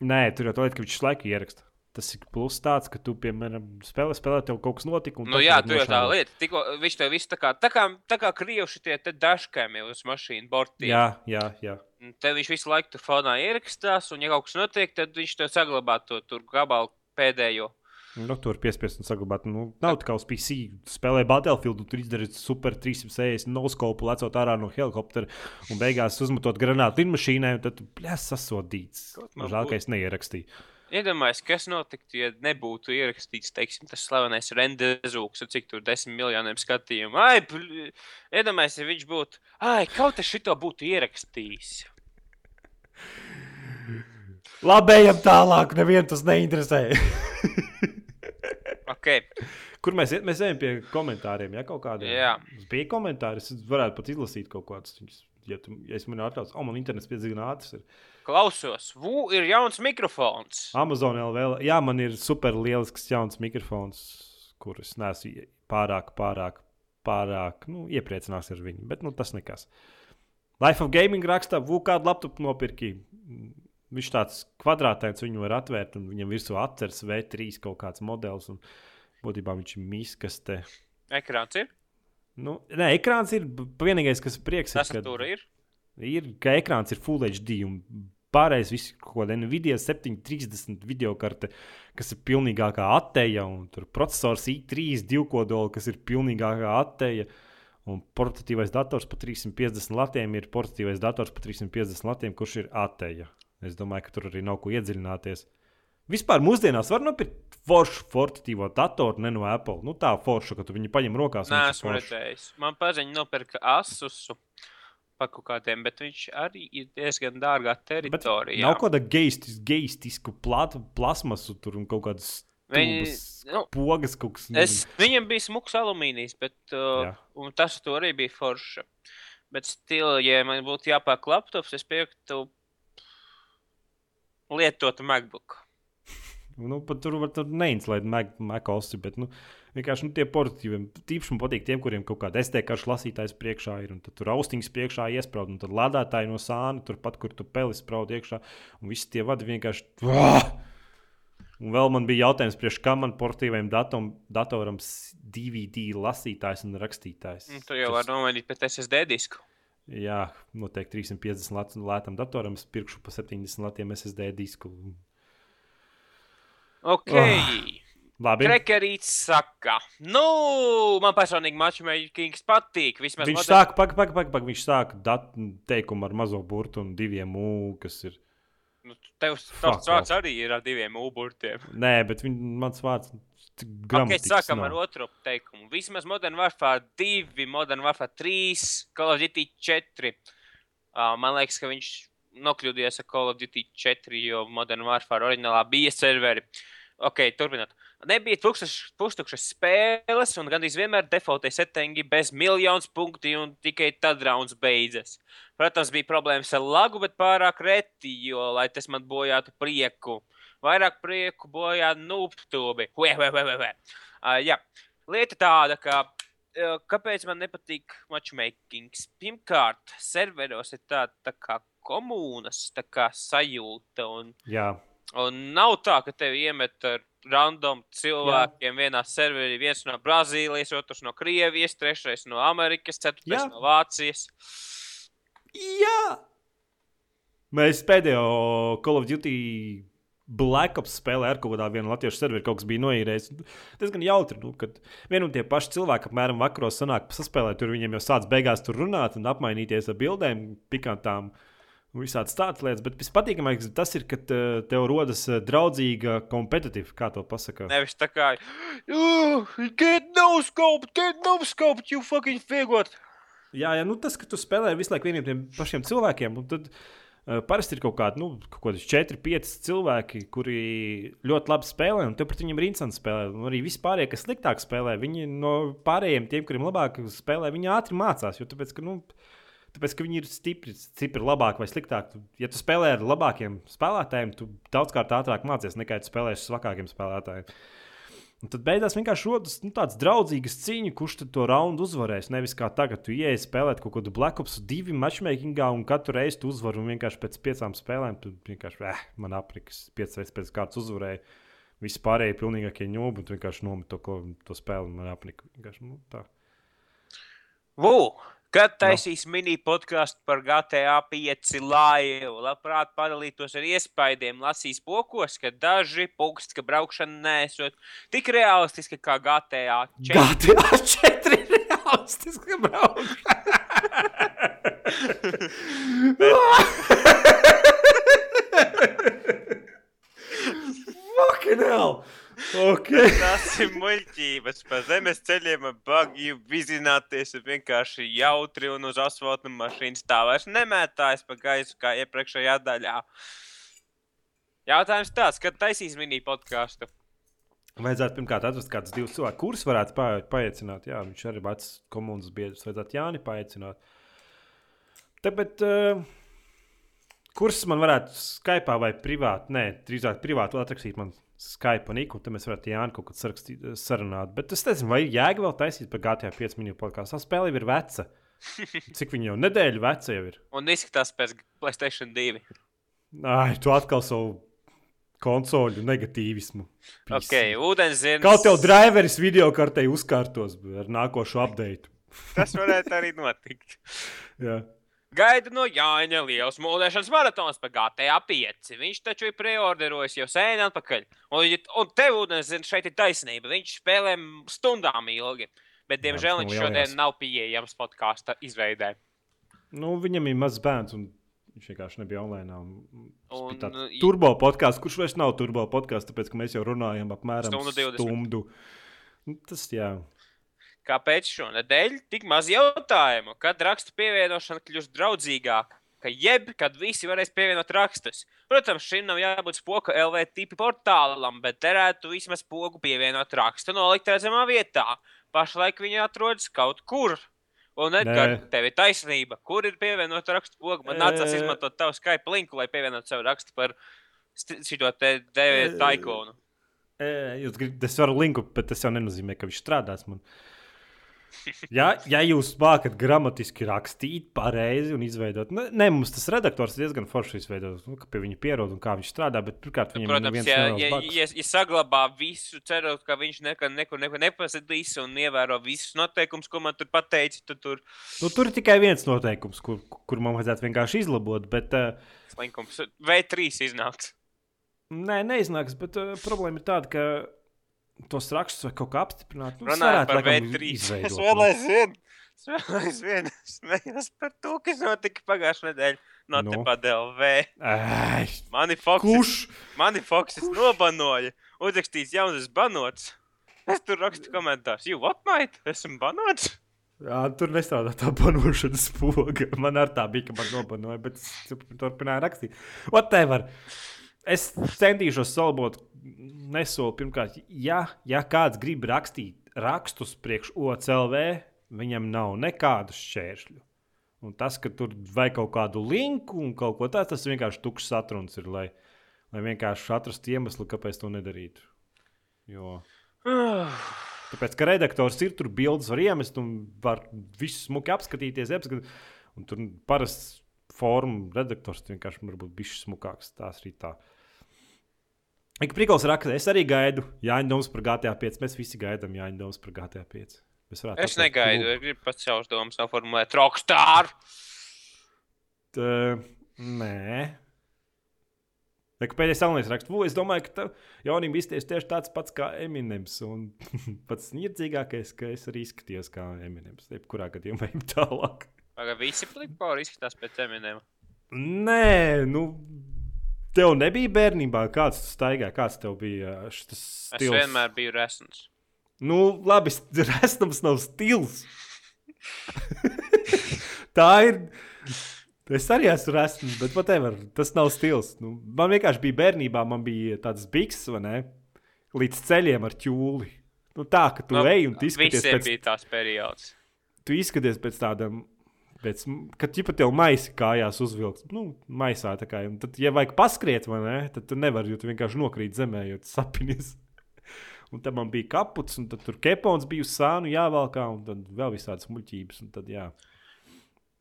Nē, tur jau tā lieta, ka viņš laiku ieraksta. Tas ir plus tāds, ka tu, piemēram, spēlē, spēlē, tev kaut kas notika. Nu, jā, tu jau tā lieta. Tikko viņš tev visu tā kā, tā kā, tā kā krievuši tie dažkājumi uz mašīnu bortiem. Jā, jā, jā. Te viņš visu laiku tur fonā ierakstās, un ja kaut kas notiek, tad viņš tev saglabā to tur gabalu pēdējo. Nu, tur piespiest un saglabāt. Nu, nav tā kā uz PC. Spēlē Battlefield, tur izdarīt super 360 noskopu, lecot ārā no helikoptera un beigās uzmetot granātu lidmašīnai, un tad plēs sasodīts. Žēl, ka es neierakstīju. Iedomājieties, kas notiktu, ja nebūtu ierakstīts teiksim, tas slavenais rendezvūks, cik tur desmit miljoniem skatījumu. Ai, iedomājieties, ja viņš būtu, ai, kaut kas šito būtu ierakstījis. Labi, ejam tālāk, nevienu tas neinteresē. Okay. Kur mēs, mēs ejam pie komentāriem? Ja kaut kādiem Jā. bija komentāri, es varētu pat izlasīt kaut kādus. Ja, tu, ja es man atļauts, oh, man internets piedzīvo ātrs. Ir. Klausos, Vū ir jauns mikrofons. Amazon LV. Jā, man ir super lielisks jauns mikrofons, kurus neesmu pārāk, pārāk, pārāk nu, iepriecināts ar viņu. Bet nu, tas nekas. Life of Gaming rakstā, Vū kādu laptopu nopirki. Viņš tāds kvadrātēns, viņu var atvērt, un viņam virsū atceras V3 kaut kāds modelis. Un būtībā viņš ir miskastē. Ekrāns ir? Nu, nē, ekrāns ir vienīgais, kas ir prieks. Tas ir, tur ir. Ir, ka ekrāns ir Full HD un pārējais viss kaut kāda Nvidia 730 video karte, kas ir pilnīgākā attēja, un tur processors i3 divkodoli, kas ir pilnīgākā attēja. Un portatīvais dators par 350 latiem ir portatīvais dators par 350 latiem, kurš ir attēja. Es domāju, ka tur arī nav ko iedziļināties. Vispār mūsdienās var nopirkt foršu portatīvo datoru, ne no Apple. Nu, tā forša, ka tu viņu paņem rokās. Nē, esmu redzējis. Man paziņoja, nopirka Asus par kaut kādiem, bet viņš arī ir diezgan dārgā teritorijā. Nav kaut kāda geistis, geistisku platu, plasmasu tur un kaut kādas. Viņi, nu, pogas kaut kas. Es, viņam bija smuks alumīnijs, bet uh, tas tur arī bija forša. Bet stila, ja man būtu jāpērk laptops, es pirktu lietotu MacBook. nu, pat tur var neinstalēt MacOS, bet nu, vienkārši nu, tie portatīvi. Tīpaši man patīk tiem, kuriem kaut kāda SD karšu lasītājs priekšā ir, un tur austiņas priekšā iesprāst, un tad lādētāji no sāna turpat, kur tu pelis spraud iekšā, un visi tie vadi vienkārši. Vah! Un vēl man bija jautājums, priekš kā man portatīviem datom, datoram DVD lasītājs un rakstītājs. Nu, tu jau vari nomainīt pēc SSD disku. Jā, noteikti 350 latu lētam datoram, es pirkšu pa 70 latiem SSD disku. Ok. Oh, labi. Krekerīts saka, nu, man personīgi matchmakings patīk. Vismaz viņš modern... sāk, pak, pak, pak, pak, viņš sāk dat, teikumu ar mazo burtu un diviem U, kas ir. Nu, Tev tas vārds arī ir ar diviem U burtiem. Nē, bet viņ, mans vārds Okay, sākam nav. ar otru teikumu. Vismaz Modern Warfare 2, Modern Warfare 3, Call of Duty 4. Uh, man liekas, ka viņš nokļūdījās ar Call of Duty 4, jo Modern Warfare oriģinālā bija serveri. Ok, turpinot. Nebija pustukšas spēles, un gandrīz vienmēr defaultie settingi bez miljonus punktu, un tikai tad rauns beidzas. Protams, bija problēmas ar lagu, bet pārāk reti, jo, lai tas man bojātu prieku. Vairāk prieku bojā nūpstūbi. Uh, jā, lieta tāda, ka uh, kāpēc man nepatīk matchmakings? Pirmkārt, serveros ir tāda tā kā komunas tā kā sajūta. Un, jā. un nav tā, ka tevi iemet ar random cilvēkiem Jā. vienā serverī. Viens no Brazīlijas, otrs no Krievijas, trešais no Amerikas, ceturtais Jā. no Vācijas. Jā! Mēs pēdējo Call of Duty Black Ops spēlē ar kaut kādā vienā latviešu serverī kaut kas bija noīrējis. Tas gan jautri, nu, kad vien un tie paši cilvēki apmēram vakaros sanāk saspēlēt, tur viņiem jau sāc beigās tur runāt un apmainīties ar bildēm, pikantām. Visādi tādas lietas, bet vispatīkamākais tas ir, ka tev rodas eh, draudzīga kompetitīva, kā to pasakā. Nevis tā kā, get no scope, get no scope, you fucking figot! Jā, jā nu tas, ka tu spēlē visu laiku vieniem tiem pašiem cilvēkiem, un tad uh, parasti ir kaut kādi, nu, kaut kādi 4, 5 cilvēki, kuri ļoti labi spēlē, un tev pret viņiem ir interesanti spēlēt. Un arī vispārējie, kas sliktāk spēlē, viņi no pārējiem, tiem, kuriem labāk spēlē, viņi ātri mācās. Jo tāpēc, ka, nu, Tāpēc, ka viņi ir stipri, stipri labāki vai sliktāki. Ja tu spēlē ar labākiem spēlētājiem, tu daudzkārt ātrāk mācies nekā ja spēlēsi ar svakākiem spēlētājiem. Un tad beigās vienkārši rodas nu, tāds draudzīgs cīņa, kurš to raundu uzvarēs. Nevis kā tagad, tu ieej spēlēt kaut kādu Black Ops 2 matchmakingā, un katru reizi tu uzvari, un vienkārši pēc piecām spēlēm tu vienkārši, eh, man apriks, piecas reizes pēc kārtas uzvarēja. Visi pārējie pilnīgākie ņūbi, un tu vienkārši nomet to, to spēli, man aprika. Vienkārši, nu, tā. Vū! Kad taisīs no. mini podkāstu par GTA 5 laivu, labprāt padalītos ar iespaidiem, lasīs pokos, ka daži pukst, ka braukšana nesot tik realistiska kā GTA 4. GTA 4 ir realistiska braukšana. Fucking hell! Okay. Tas ir muļķības. Pa zemes ceļiem bagiju vizināties ir vienkārši jautri un uz asfalta mašīnas tā vairs nemētājas pa gaisu kā iepriekšējā daļā. Jautājums tāds, kad taisīs mini podkāstu? Vajadzētu pirmkārt atrast kādus divus cilvēkus, kurus varētu pa, paiecināt. Jā, viņš arī vecs komunas biedrs. Vajadzētu Jāni paiecināt. Tāpēc, uh, kurus man varētu Skype vai privāti, nē, drīzāk privāti atrakstīt man Skype un Iku, tad mēs varētu Jāni kaut kad sarakstīt, sarunāt. Bet es nezinu, vai jēga vēl taisīt par GTA 5 minūšu podkāstu. Tā spēle jau ir veca. Cik viņa jau nedēļu veca jau ir? Un izskatās pēc PlayStation 2. Ai, tu atkal savu konsoļu negatīvismu. Ok, ūdenzirds. Kaut tev driveris video kartei uzkārtos ar nākošo update. Tas varētu arī notikt. Jā. Gaida no Jāņa liels mūžēšanas maratons par GTA 5. Viņš taču ir preorderojis jau sen atpakaļ. Un, un tev, nezinu, šeit ir taisnība. Viņš spēlē stundām ilgi. Bet, diemžēl, viņš šodien nav pieejams podkāstu izveidē. Nu, viņam ir mazs bērns, un viņš vienkārši nebija online. Un, turbo podkāsts, kurš vairs nav turbo podkāsts, tāpēc, ka mēs jau runājam apmēram stundu. stundu. Nu, tas, jā. Kāpēc šonadēļ tik maz jautājumu? Kad rakstu pievienošana kļūs draudzīgāka? Ka jeb, kad visi varēs pievienot rakstus. Protams, šim nav jābūt spoku LV tipu portālam, bet derētu vismaz pogu pievienot rakstu nolikt redzamā vietā. Pašlaik viņi atrodas kaut kur. Un, Edgars, tev ir taisnība. Kur ir pievienot rakstu pogu? Man nācās izmantot tavu Skype linku, lai pievienotu savu rakstu par šo te devu taikonu. Jūs gribat, es varu linku, bet tas jau nenozīmē, ka viņš strādās. Man. Uh, ja, ja jūs mākat gramatiski rakstīt pareizi un izveidot, ne, ne mums tas redaktors diezgan forši izveidot, nu, ka pie viņa pierod un kā viņš strādā, bet pirmkārt viņam nu, Protams, ja, ja, ja, ja saglabā visu, cerot, ka viņš neko, neko, neko nepasadīs un ievēro visus noteikumus, ko man tur pateici, tad tur. Nu, tur ir tikai viens noteikums, kur, kur man vajadzētu vienkārši izlabot, bet. Uh, Slinkums V3 iznāks. Nē, neiznāks, bet uh, problēma ir tāda, ka tos rakstus vai kaut kā apstiprināt. Nu, Runājot par V3. Es vēl aizvien, es vēl aizvien smējos par to, kas notika pagājušajā nedēļā. No nu. tepat DLV. Ai, mani Foxes, mani Foxes nobanoja. Uzrakstīs jaunas banots. Es tur rakstu komentārus. Jū, what, mate? Esmu banots? Jā, tur nestrādā tā panošanas poga. Man ar tā bija, ka man nobanoja, bet es turpināju rakstīt. Whatever. Es centīšos salabot nesolu. Pirmkārt, ja, ja kāds grib rakstīt rakstus priekš OCLV, viņam nav nekādu šķēršļu. Un tas, ka tur vajag kaut kādu linku un kaut ko tādu, tas vienkārši tukšs satruns ir, lai, lai vienkārši atrastu iemeslu, kāpēc to nedarīt. Jo... Tāpēc, ka redaktors ir tur bildes, var iemest un var visu smuki apskatīties. Apskat, un tur parasts formu redaktors vienkārši var būt bijis smukāks. Tās arī tā. Uh, Ik prikals raksta, es arī gaidu Jāņa Domas par GTA 5. Mēs visi gaidām Jāņa Domas par GTA 5. Es, es negaidu, es gribu pats savus domas noformulēt. Rockstar! Tā, nē. Tā, pēdējais salonais raksts, es domāju, ka Jaunam izties tieši tāds pats kā Eminems. Un pats niecīgākais, ka es arī izskatījos kā Eminems. Jebkurā gadījumā ejam tālāk. Vai visi flipori izskatās pēc Eminema? Nē, nu Tev nebija bērnībā, kāds tas staigā, kāds tev bija šis stils? Es vienmēr biju resns. Nu, labi, resnums nav stils. Tā ir. Es arī esmu resns, bet whatever, tas nav stils. Nu, man vienkārši bija bērnībā, man bija tāds biks, vai ne? Līdz ceļiem ar ķūli. Nu, tā, ka tu no, nu, ej un tu izskaties pēc... bija tās periods. Tu izskaties pēc tādam, pēc, kad ķipa tev maisi kājās uzvilks. Nu, maisā tā kā. Tad, ja vajag paskriet, vai ne, tad tu nevari, jo tu vienkārši nokrīt zemē, jo tu sapinies. un tad man bija kaputs, un tad tur kepons bija uz sānu jāvalkā, un tad vēl visādas muļķības. Un tad, jā.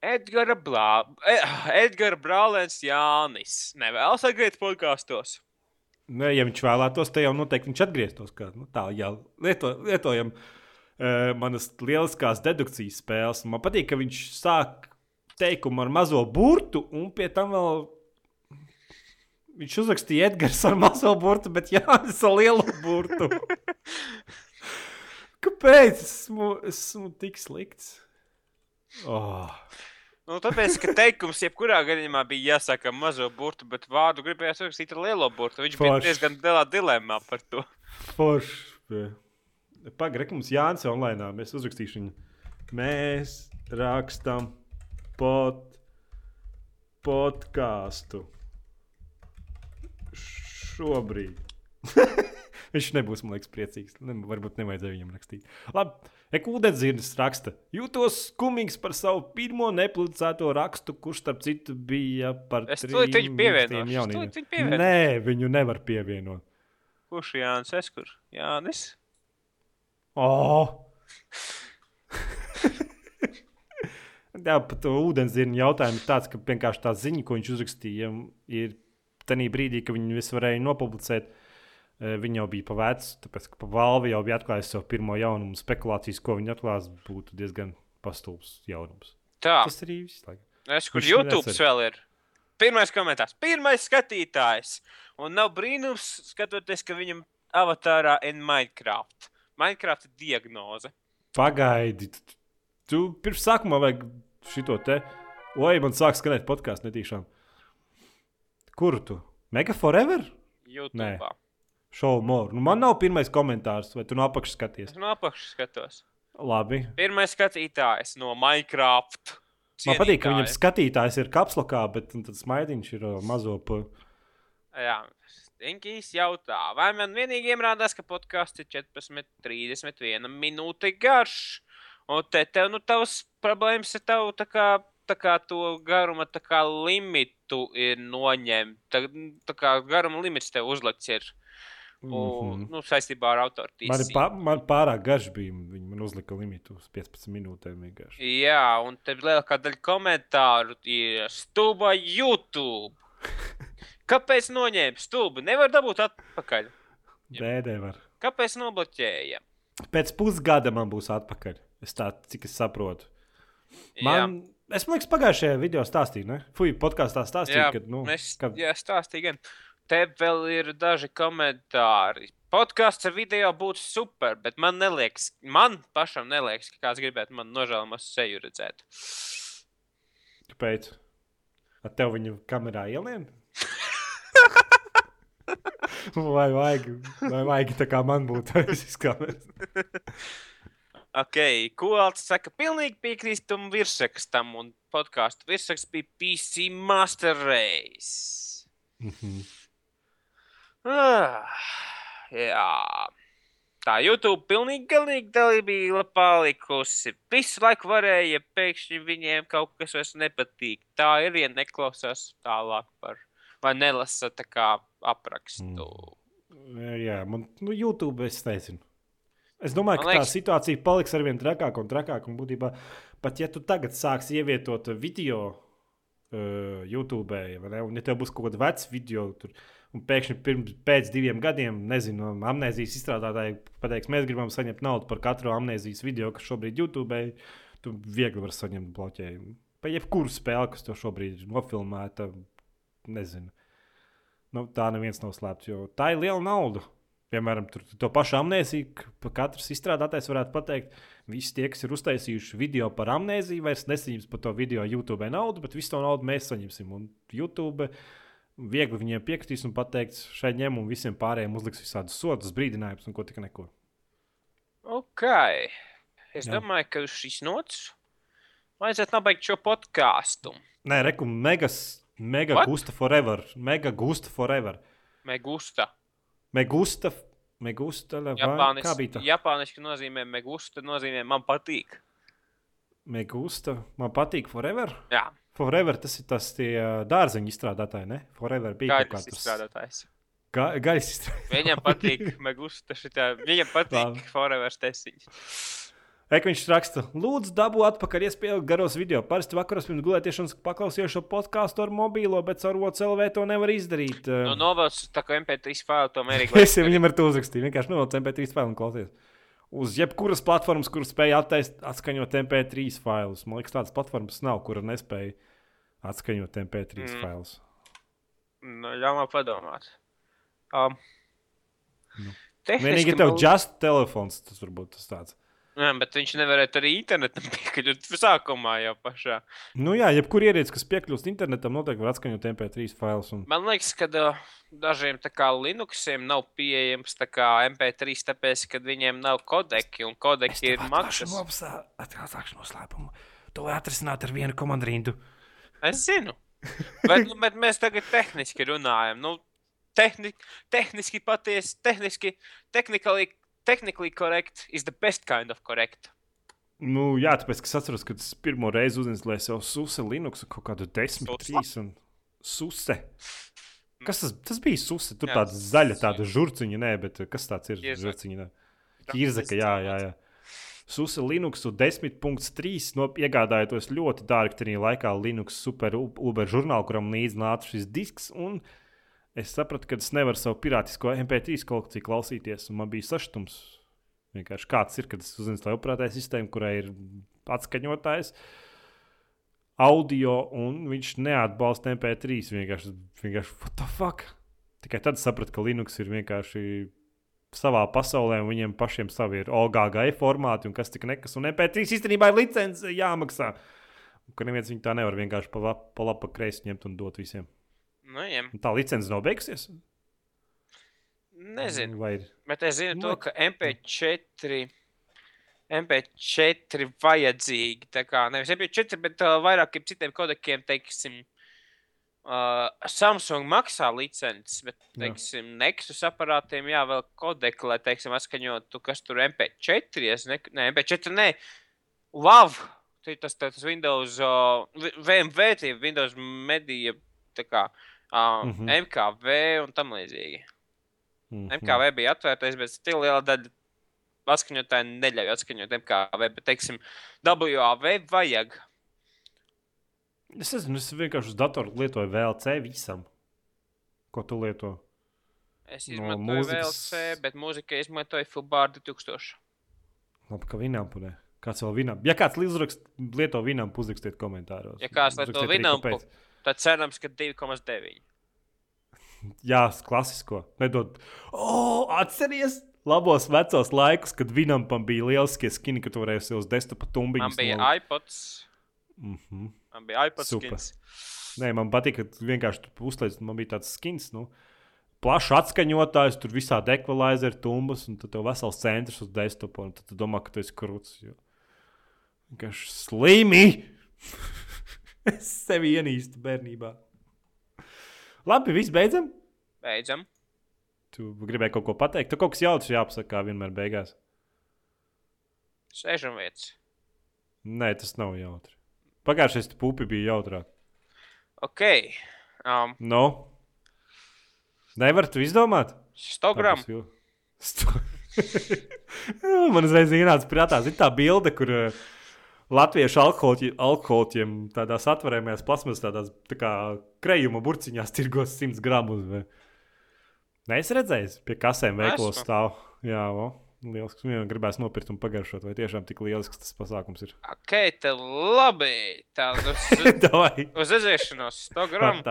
Edgara, Blā... Edgara Brālēns Jānis. Nevēlas atgriezties podkāstos. Ne, ja viņš vēlētos, tad jau noteikti viņš atgrieztos. Kā, nu, tā jau lieto, lietojam uh, manas lieliskās dedukcijas spēles. Man patīk, ka viņš sāk teikumu ar mazo burtu, un pie tam vēl viņš uzrakstīja Edgars ar mazo burtu, bet Jānis ar lielu burtu. Kāpēc esmu, esmu tik slikts? Oh. Nu, tāpēc, ka teikums jebkurā gadījumā bija jāsaka ar mazo burtu, bet vārdu gribējās rakstīt ar lielo burtu. Viņš Forš. bija diezgan lielā dilemmā par to. Forši. Pagaidiet, mums Jānis online. Mēs uzrakstīsim viņu. Mēs rakstam pod, podkāstu šobrīd. Viņš nebūs, man liekas, priecīgs. Ne, varbūt nevajadzēja viņam rakstīt. Labi, Ekūdenzirnis raksta. Jūtos skumīgs par savu pirmo nepublicēto rakstu, kurš, starp citu, bija par es to viņu pievienošu. Nē, viņu nevar pievienot. Kurš Jānis? Es kur? Jānis? Oh! Jā, par to ūdenzirni jautājumu ir tāds, ka vienkārši tā ziņa, ko viņš uzrakstīja, ir tajā brīdī, kad viņi visu varēja nopublicēt. Uh, Viņa jau bija pavēcis, tāpēc ka Valve jau bija atklājusi savu pirmo jaunumu. Spekulācijas, ko viņi atklās, būtu diezgan pastulbs jaunums. Tā. Tas arī viss. Es kur YouTube vēl ir. Pirmais komentārs, pirmais skatītājs. Un nav brīnums, skatoties, ka viņam avatārā ir Minecraft. Minecraft diagnoze. Pagaidi. Tu, pirms sākumā vajag šito te. Oi, man sāk skanēt podkāstu netīšām. Kur tu? Mega Forever? YouTube. Nē. Show more. Nu, man nav pirmais komentārs, vai tu no apakšas skaties? Es no apakšas skatos. Labi. Pirmais skatītājs no Minecraft. Cienītāji. Man patīk, ka viņam skatītājs ir kapslokā, bet tad smaidiņš ir mazo pa. Jā, Stinkīs jautā, vai man vienīgi ierādās, ka podkāsts ir 14, 31 minūte garš? Un te tev, nu, tavs problēmas ir tev tā kā, tā kā to garuma tā kā limitu ir noņemt. Tā, tā kā garuma limits tev uzlikts ir. Mm -hmm. nu, saistībā ar autortiesībām. Man, pā, man pārāk garš bija. Viņi man uzlika limitu uz 15 minūtēm. Vienkārši. Jā, un te lielākā daļa komentāru ir stūba YouTube. Kāpēc noņēma stūbu? Nevar dabūt atpakaļ. Nē, nevar. Kāpēc nobloķēja? Pēc pusgada man būs atpakaļ. Es tā, cik es saprotu. Man, jā. es domāju, ka pagājušajā video stāstīju, ne? Fui, podkāstā stāstīju, jā, ka, nu, es, ka... Jā, stāstīju gan. Te vēl ir daži komentāri. Podkāsts ar video būtu super, bet man neliekas, man pašam neliekas, ka kāds gribētu man nožēlojamos seju redzēt. Kāpēc? Ar tevi viņu kamerā ielien? Vai vajag, vai vajag tā kā man būtu kameras? ok, Kults saka, pilnīgi piekrīst tam virsrakstam, un podkāstu virsraksts bija PC Master Race. Mm -hmm. Ah, jā. Tā YouTube pilnīgi galīgi dalībība palikusi. Visu laiku varēja, pēkšņi viņiem kaut kas vairs nepatīk. Tā ir, ja neklausās tālāk par, vai nelasa aprakstu. Mm. Jā, man, nu, YouTube es nezinu. Es domāju, man ka liekas... tā situācija paliks ar vien trakāka un trakāka. Un būtībā, pat ja tu tagad sāksi ievietot video uh, YouTube, vai ne, un ja tev būs kaut kāda veca video, tur, Un pēkšņi pirms, pēc diviem gadiem, nezinu, amnēzijas izstrādātāji pateiks, mēs gribam saņemt naudu par katru amnēzijas video, kas šobrīd YouTube. Tu viegli vari saņemt bloķējumu. Par jebkuru spēli, kas tev šobrīd ir nofilmēta, nezinu. Nu, tā neviens nav slēpts, jo tā ir liela nauda. Piemēram, tur to pašu amnēziju, ka katrs izstrādātājs varētu pateikt, visi tie, kas ir uztaisījuši video par amnēziju, vairs nesaņems par to video YouTube naudu, bet visu to naudu mēs saņemsim. Un YouTube viegli viņiem piekritīs un pateikt, šai ņem un visiem pārējiem uzliks visādus sodus, brīdinājumus un ko tik neko. Ok. Es Jā. domāju, ka šis nots Vajadzētu nobeigt šo podkāstu. Nē, reku, megas, mega What? gusta forever. Mega gusta forever. Megusta. Megusta. Megusta, Japānis, kā bija tā? Japāniski nozīmē megusta, nozīmē man patīk. Megusta, man patīk forever? Jā. Forever tas ir tas dārzeņu izstrādātāji, ne? Forever bija kaut kāds izstrādātājs. Ga gaļas izstrādātājs. Viņam patīk megusta, šitā, viņam patīk forever tesiņš. Ek viņš raksta, lūdzu, dabū atpakaļ iespēju garos video. Parasti vakaros pirms gulētiešanas paklausījos šo podkāstu ar mobilo, bet ar OCLV to nevar izdarīt. Nu, novelc tā kā MP3 failu to mērīgi. es viņam ar to uzrakstīju, vienkārši novelc MP3 failu un klausies. Uz jebkuras platformas, kuras spēja attaist, atskaņot MP3 failus. Man liekas, tādas platformas nav, kura nespēja atskaņot MP3 mm. failus. Nu, ļauj man padomāt. Um, nu. Vienīgi tev just telefons, tas varbūt tas tāds. Jā, bet viņš nevarēja arī internetam piekļūt sākumā jau pašā. Nu jā, jebkur ierīce, kas piekļūst internetam, noteikti var atskaņot MP3 failus. Un... Man liekas, ka uh, dažiem kā, Linuxiem nav pieejams kā, MP3, tāpēc, ka viņiem nav kodeki, un kodeki ir maksas. Atsākšu noslēpumu. To var atrisināt ar vienu komandu rindu. Es zinu. bet, nu, bet mēs tagad tehniski runājam. Nu, tehni, tehniski patiesi, tehniski, tehnikali technically correct is the best kind of correct. Nu, jā, tāpēc es atceros, kad es pirmo reizi uzinstalēju sev SUSE Linux kaut kādu 10, 3 un SUSE. Kas tas, tas bija? SUSE. Tur jā, tāda zaļa, tāda žurciņa, nē, bet kas tāds ir? Žurciņa. Ķirzaka, jā, jā, jā. SUSE Linux 10.3 no, iegādājos ļoti dārgi tajā laikā Linux super Uber žurnālu, kuram līdzi nāca šis disks. Un es sapratu, ka es nevaru savu pirātisko MP3 kolekciju klausīties, un man bija saštums. Vienkārši kāds ir, kad es uzinstalēju operētāju sistēmu, kurai ir atskaņotājs, audio, un viņš neatbalsta MP3. Vienkārši, vienkārši what the fuck? Tikai tad sapratu, ka Linux ir vienkārši savā pasaulē, un viņiem pašiem savi ir OGG formāti, un kas tik nekas, un MP3 īstenībā ir licence jāmaksā. Ka neviens viņu tā nevar vienkārši pa, pa labi, pa kreisi ņemt un dot visiem. Nu, jā. Tā licence nav beigusies? Nezinu. Vai ir? Bet es zinu, to, ka MP4. MP4 vajadzīgi. Tā kā nevis MP4, bet uh, vairākiem citiem kodekiem, teiksim, uh, Samsung maksā licences, bet, teiksim, jā. Nexus aparātiem jāvēl kodeki, lai, teiksim, atskaņotu, kas tur MP4, es ne, ne MP4, nē, Love, tas, tas Windows, uh, VMV, tie Windows Media, tā kā, uh, um, mm -hmm. MKV un tam līdzīgi. Mm -hmm. MKV bija atvērtais, bet stila liela daļa atskaņotāji neļauj atskaņot MKV, bet, teiksim, WAV vajag. Es nezinu, es vienkārši uz datoru lietoju VLC visam. Ko tu lieto? Es izmantoju no mūzikas... VLC, bet mūzika izmantoju Fubar 2000. Labi, ka Vinampu ne. Kāds vēl Vinampu? Ja kāds lieto Vinampu, uzrakstiet komentāros. Ja kāds lieto Vinampu, Tad cerams, ka 2,9. Jā, klasisko. Nedod. O, oh, atceries! Labos vecos laikus, kad Vinampam bija lieliskie skini, kad varēja uz desktopa tumbiņu. Man bija no... iPods. Mm -hmm. Man bija iPods Super. skins. Nē, man patīk, ka vienkārši tur uzliek, man bija tāds skins. Nu, plašs atskaņotājs, tur visādi ekvalizēri, tumbas, un tad tev vesels centrs uz desktopa, un tad tu domā, ka tu esi krūts. Vienkārši slimi! es sevi ienīstu bērnībā. Labi, viss beidzam. Beidzam. Tu gribēji kaut ko pateikt. Tu kaut kas jautrs jāpasaka, kā vienmēr beigās. Sēžam vietas. Nē, tas nav jautri. Pagājušais pupi bija jautrāk. Ok. Um, no. Nevar tu izdomāt? 100 gramu. Sto... Man uzreiz ienāca prātā, ir tā bilde, kur uh, latviešu alkoholiem tādās atvērēmajās plasmas, tādās tā kā krējuma burciņās tirgos 100 gramus. Vai... Nē, es redzēju, pie kasēm veikalos stāv. Jā, o, liels, kas man gribēs nopirkt un pagaršot, vai tiešām tik lielisks tas pasākums ir. Ok, te labi. Tā uz, uz, uz aiziešanos 100 gramu.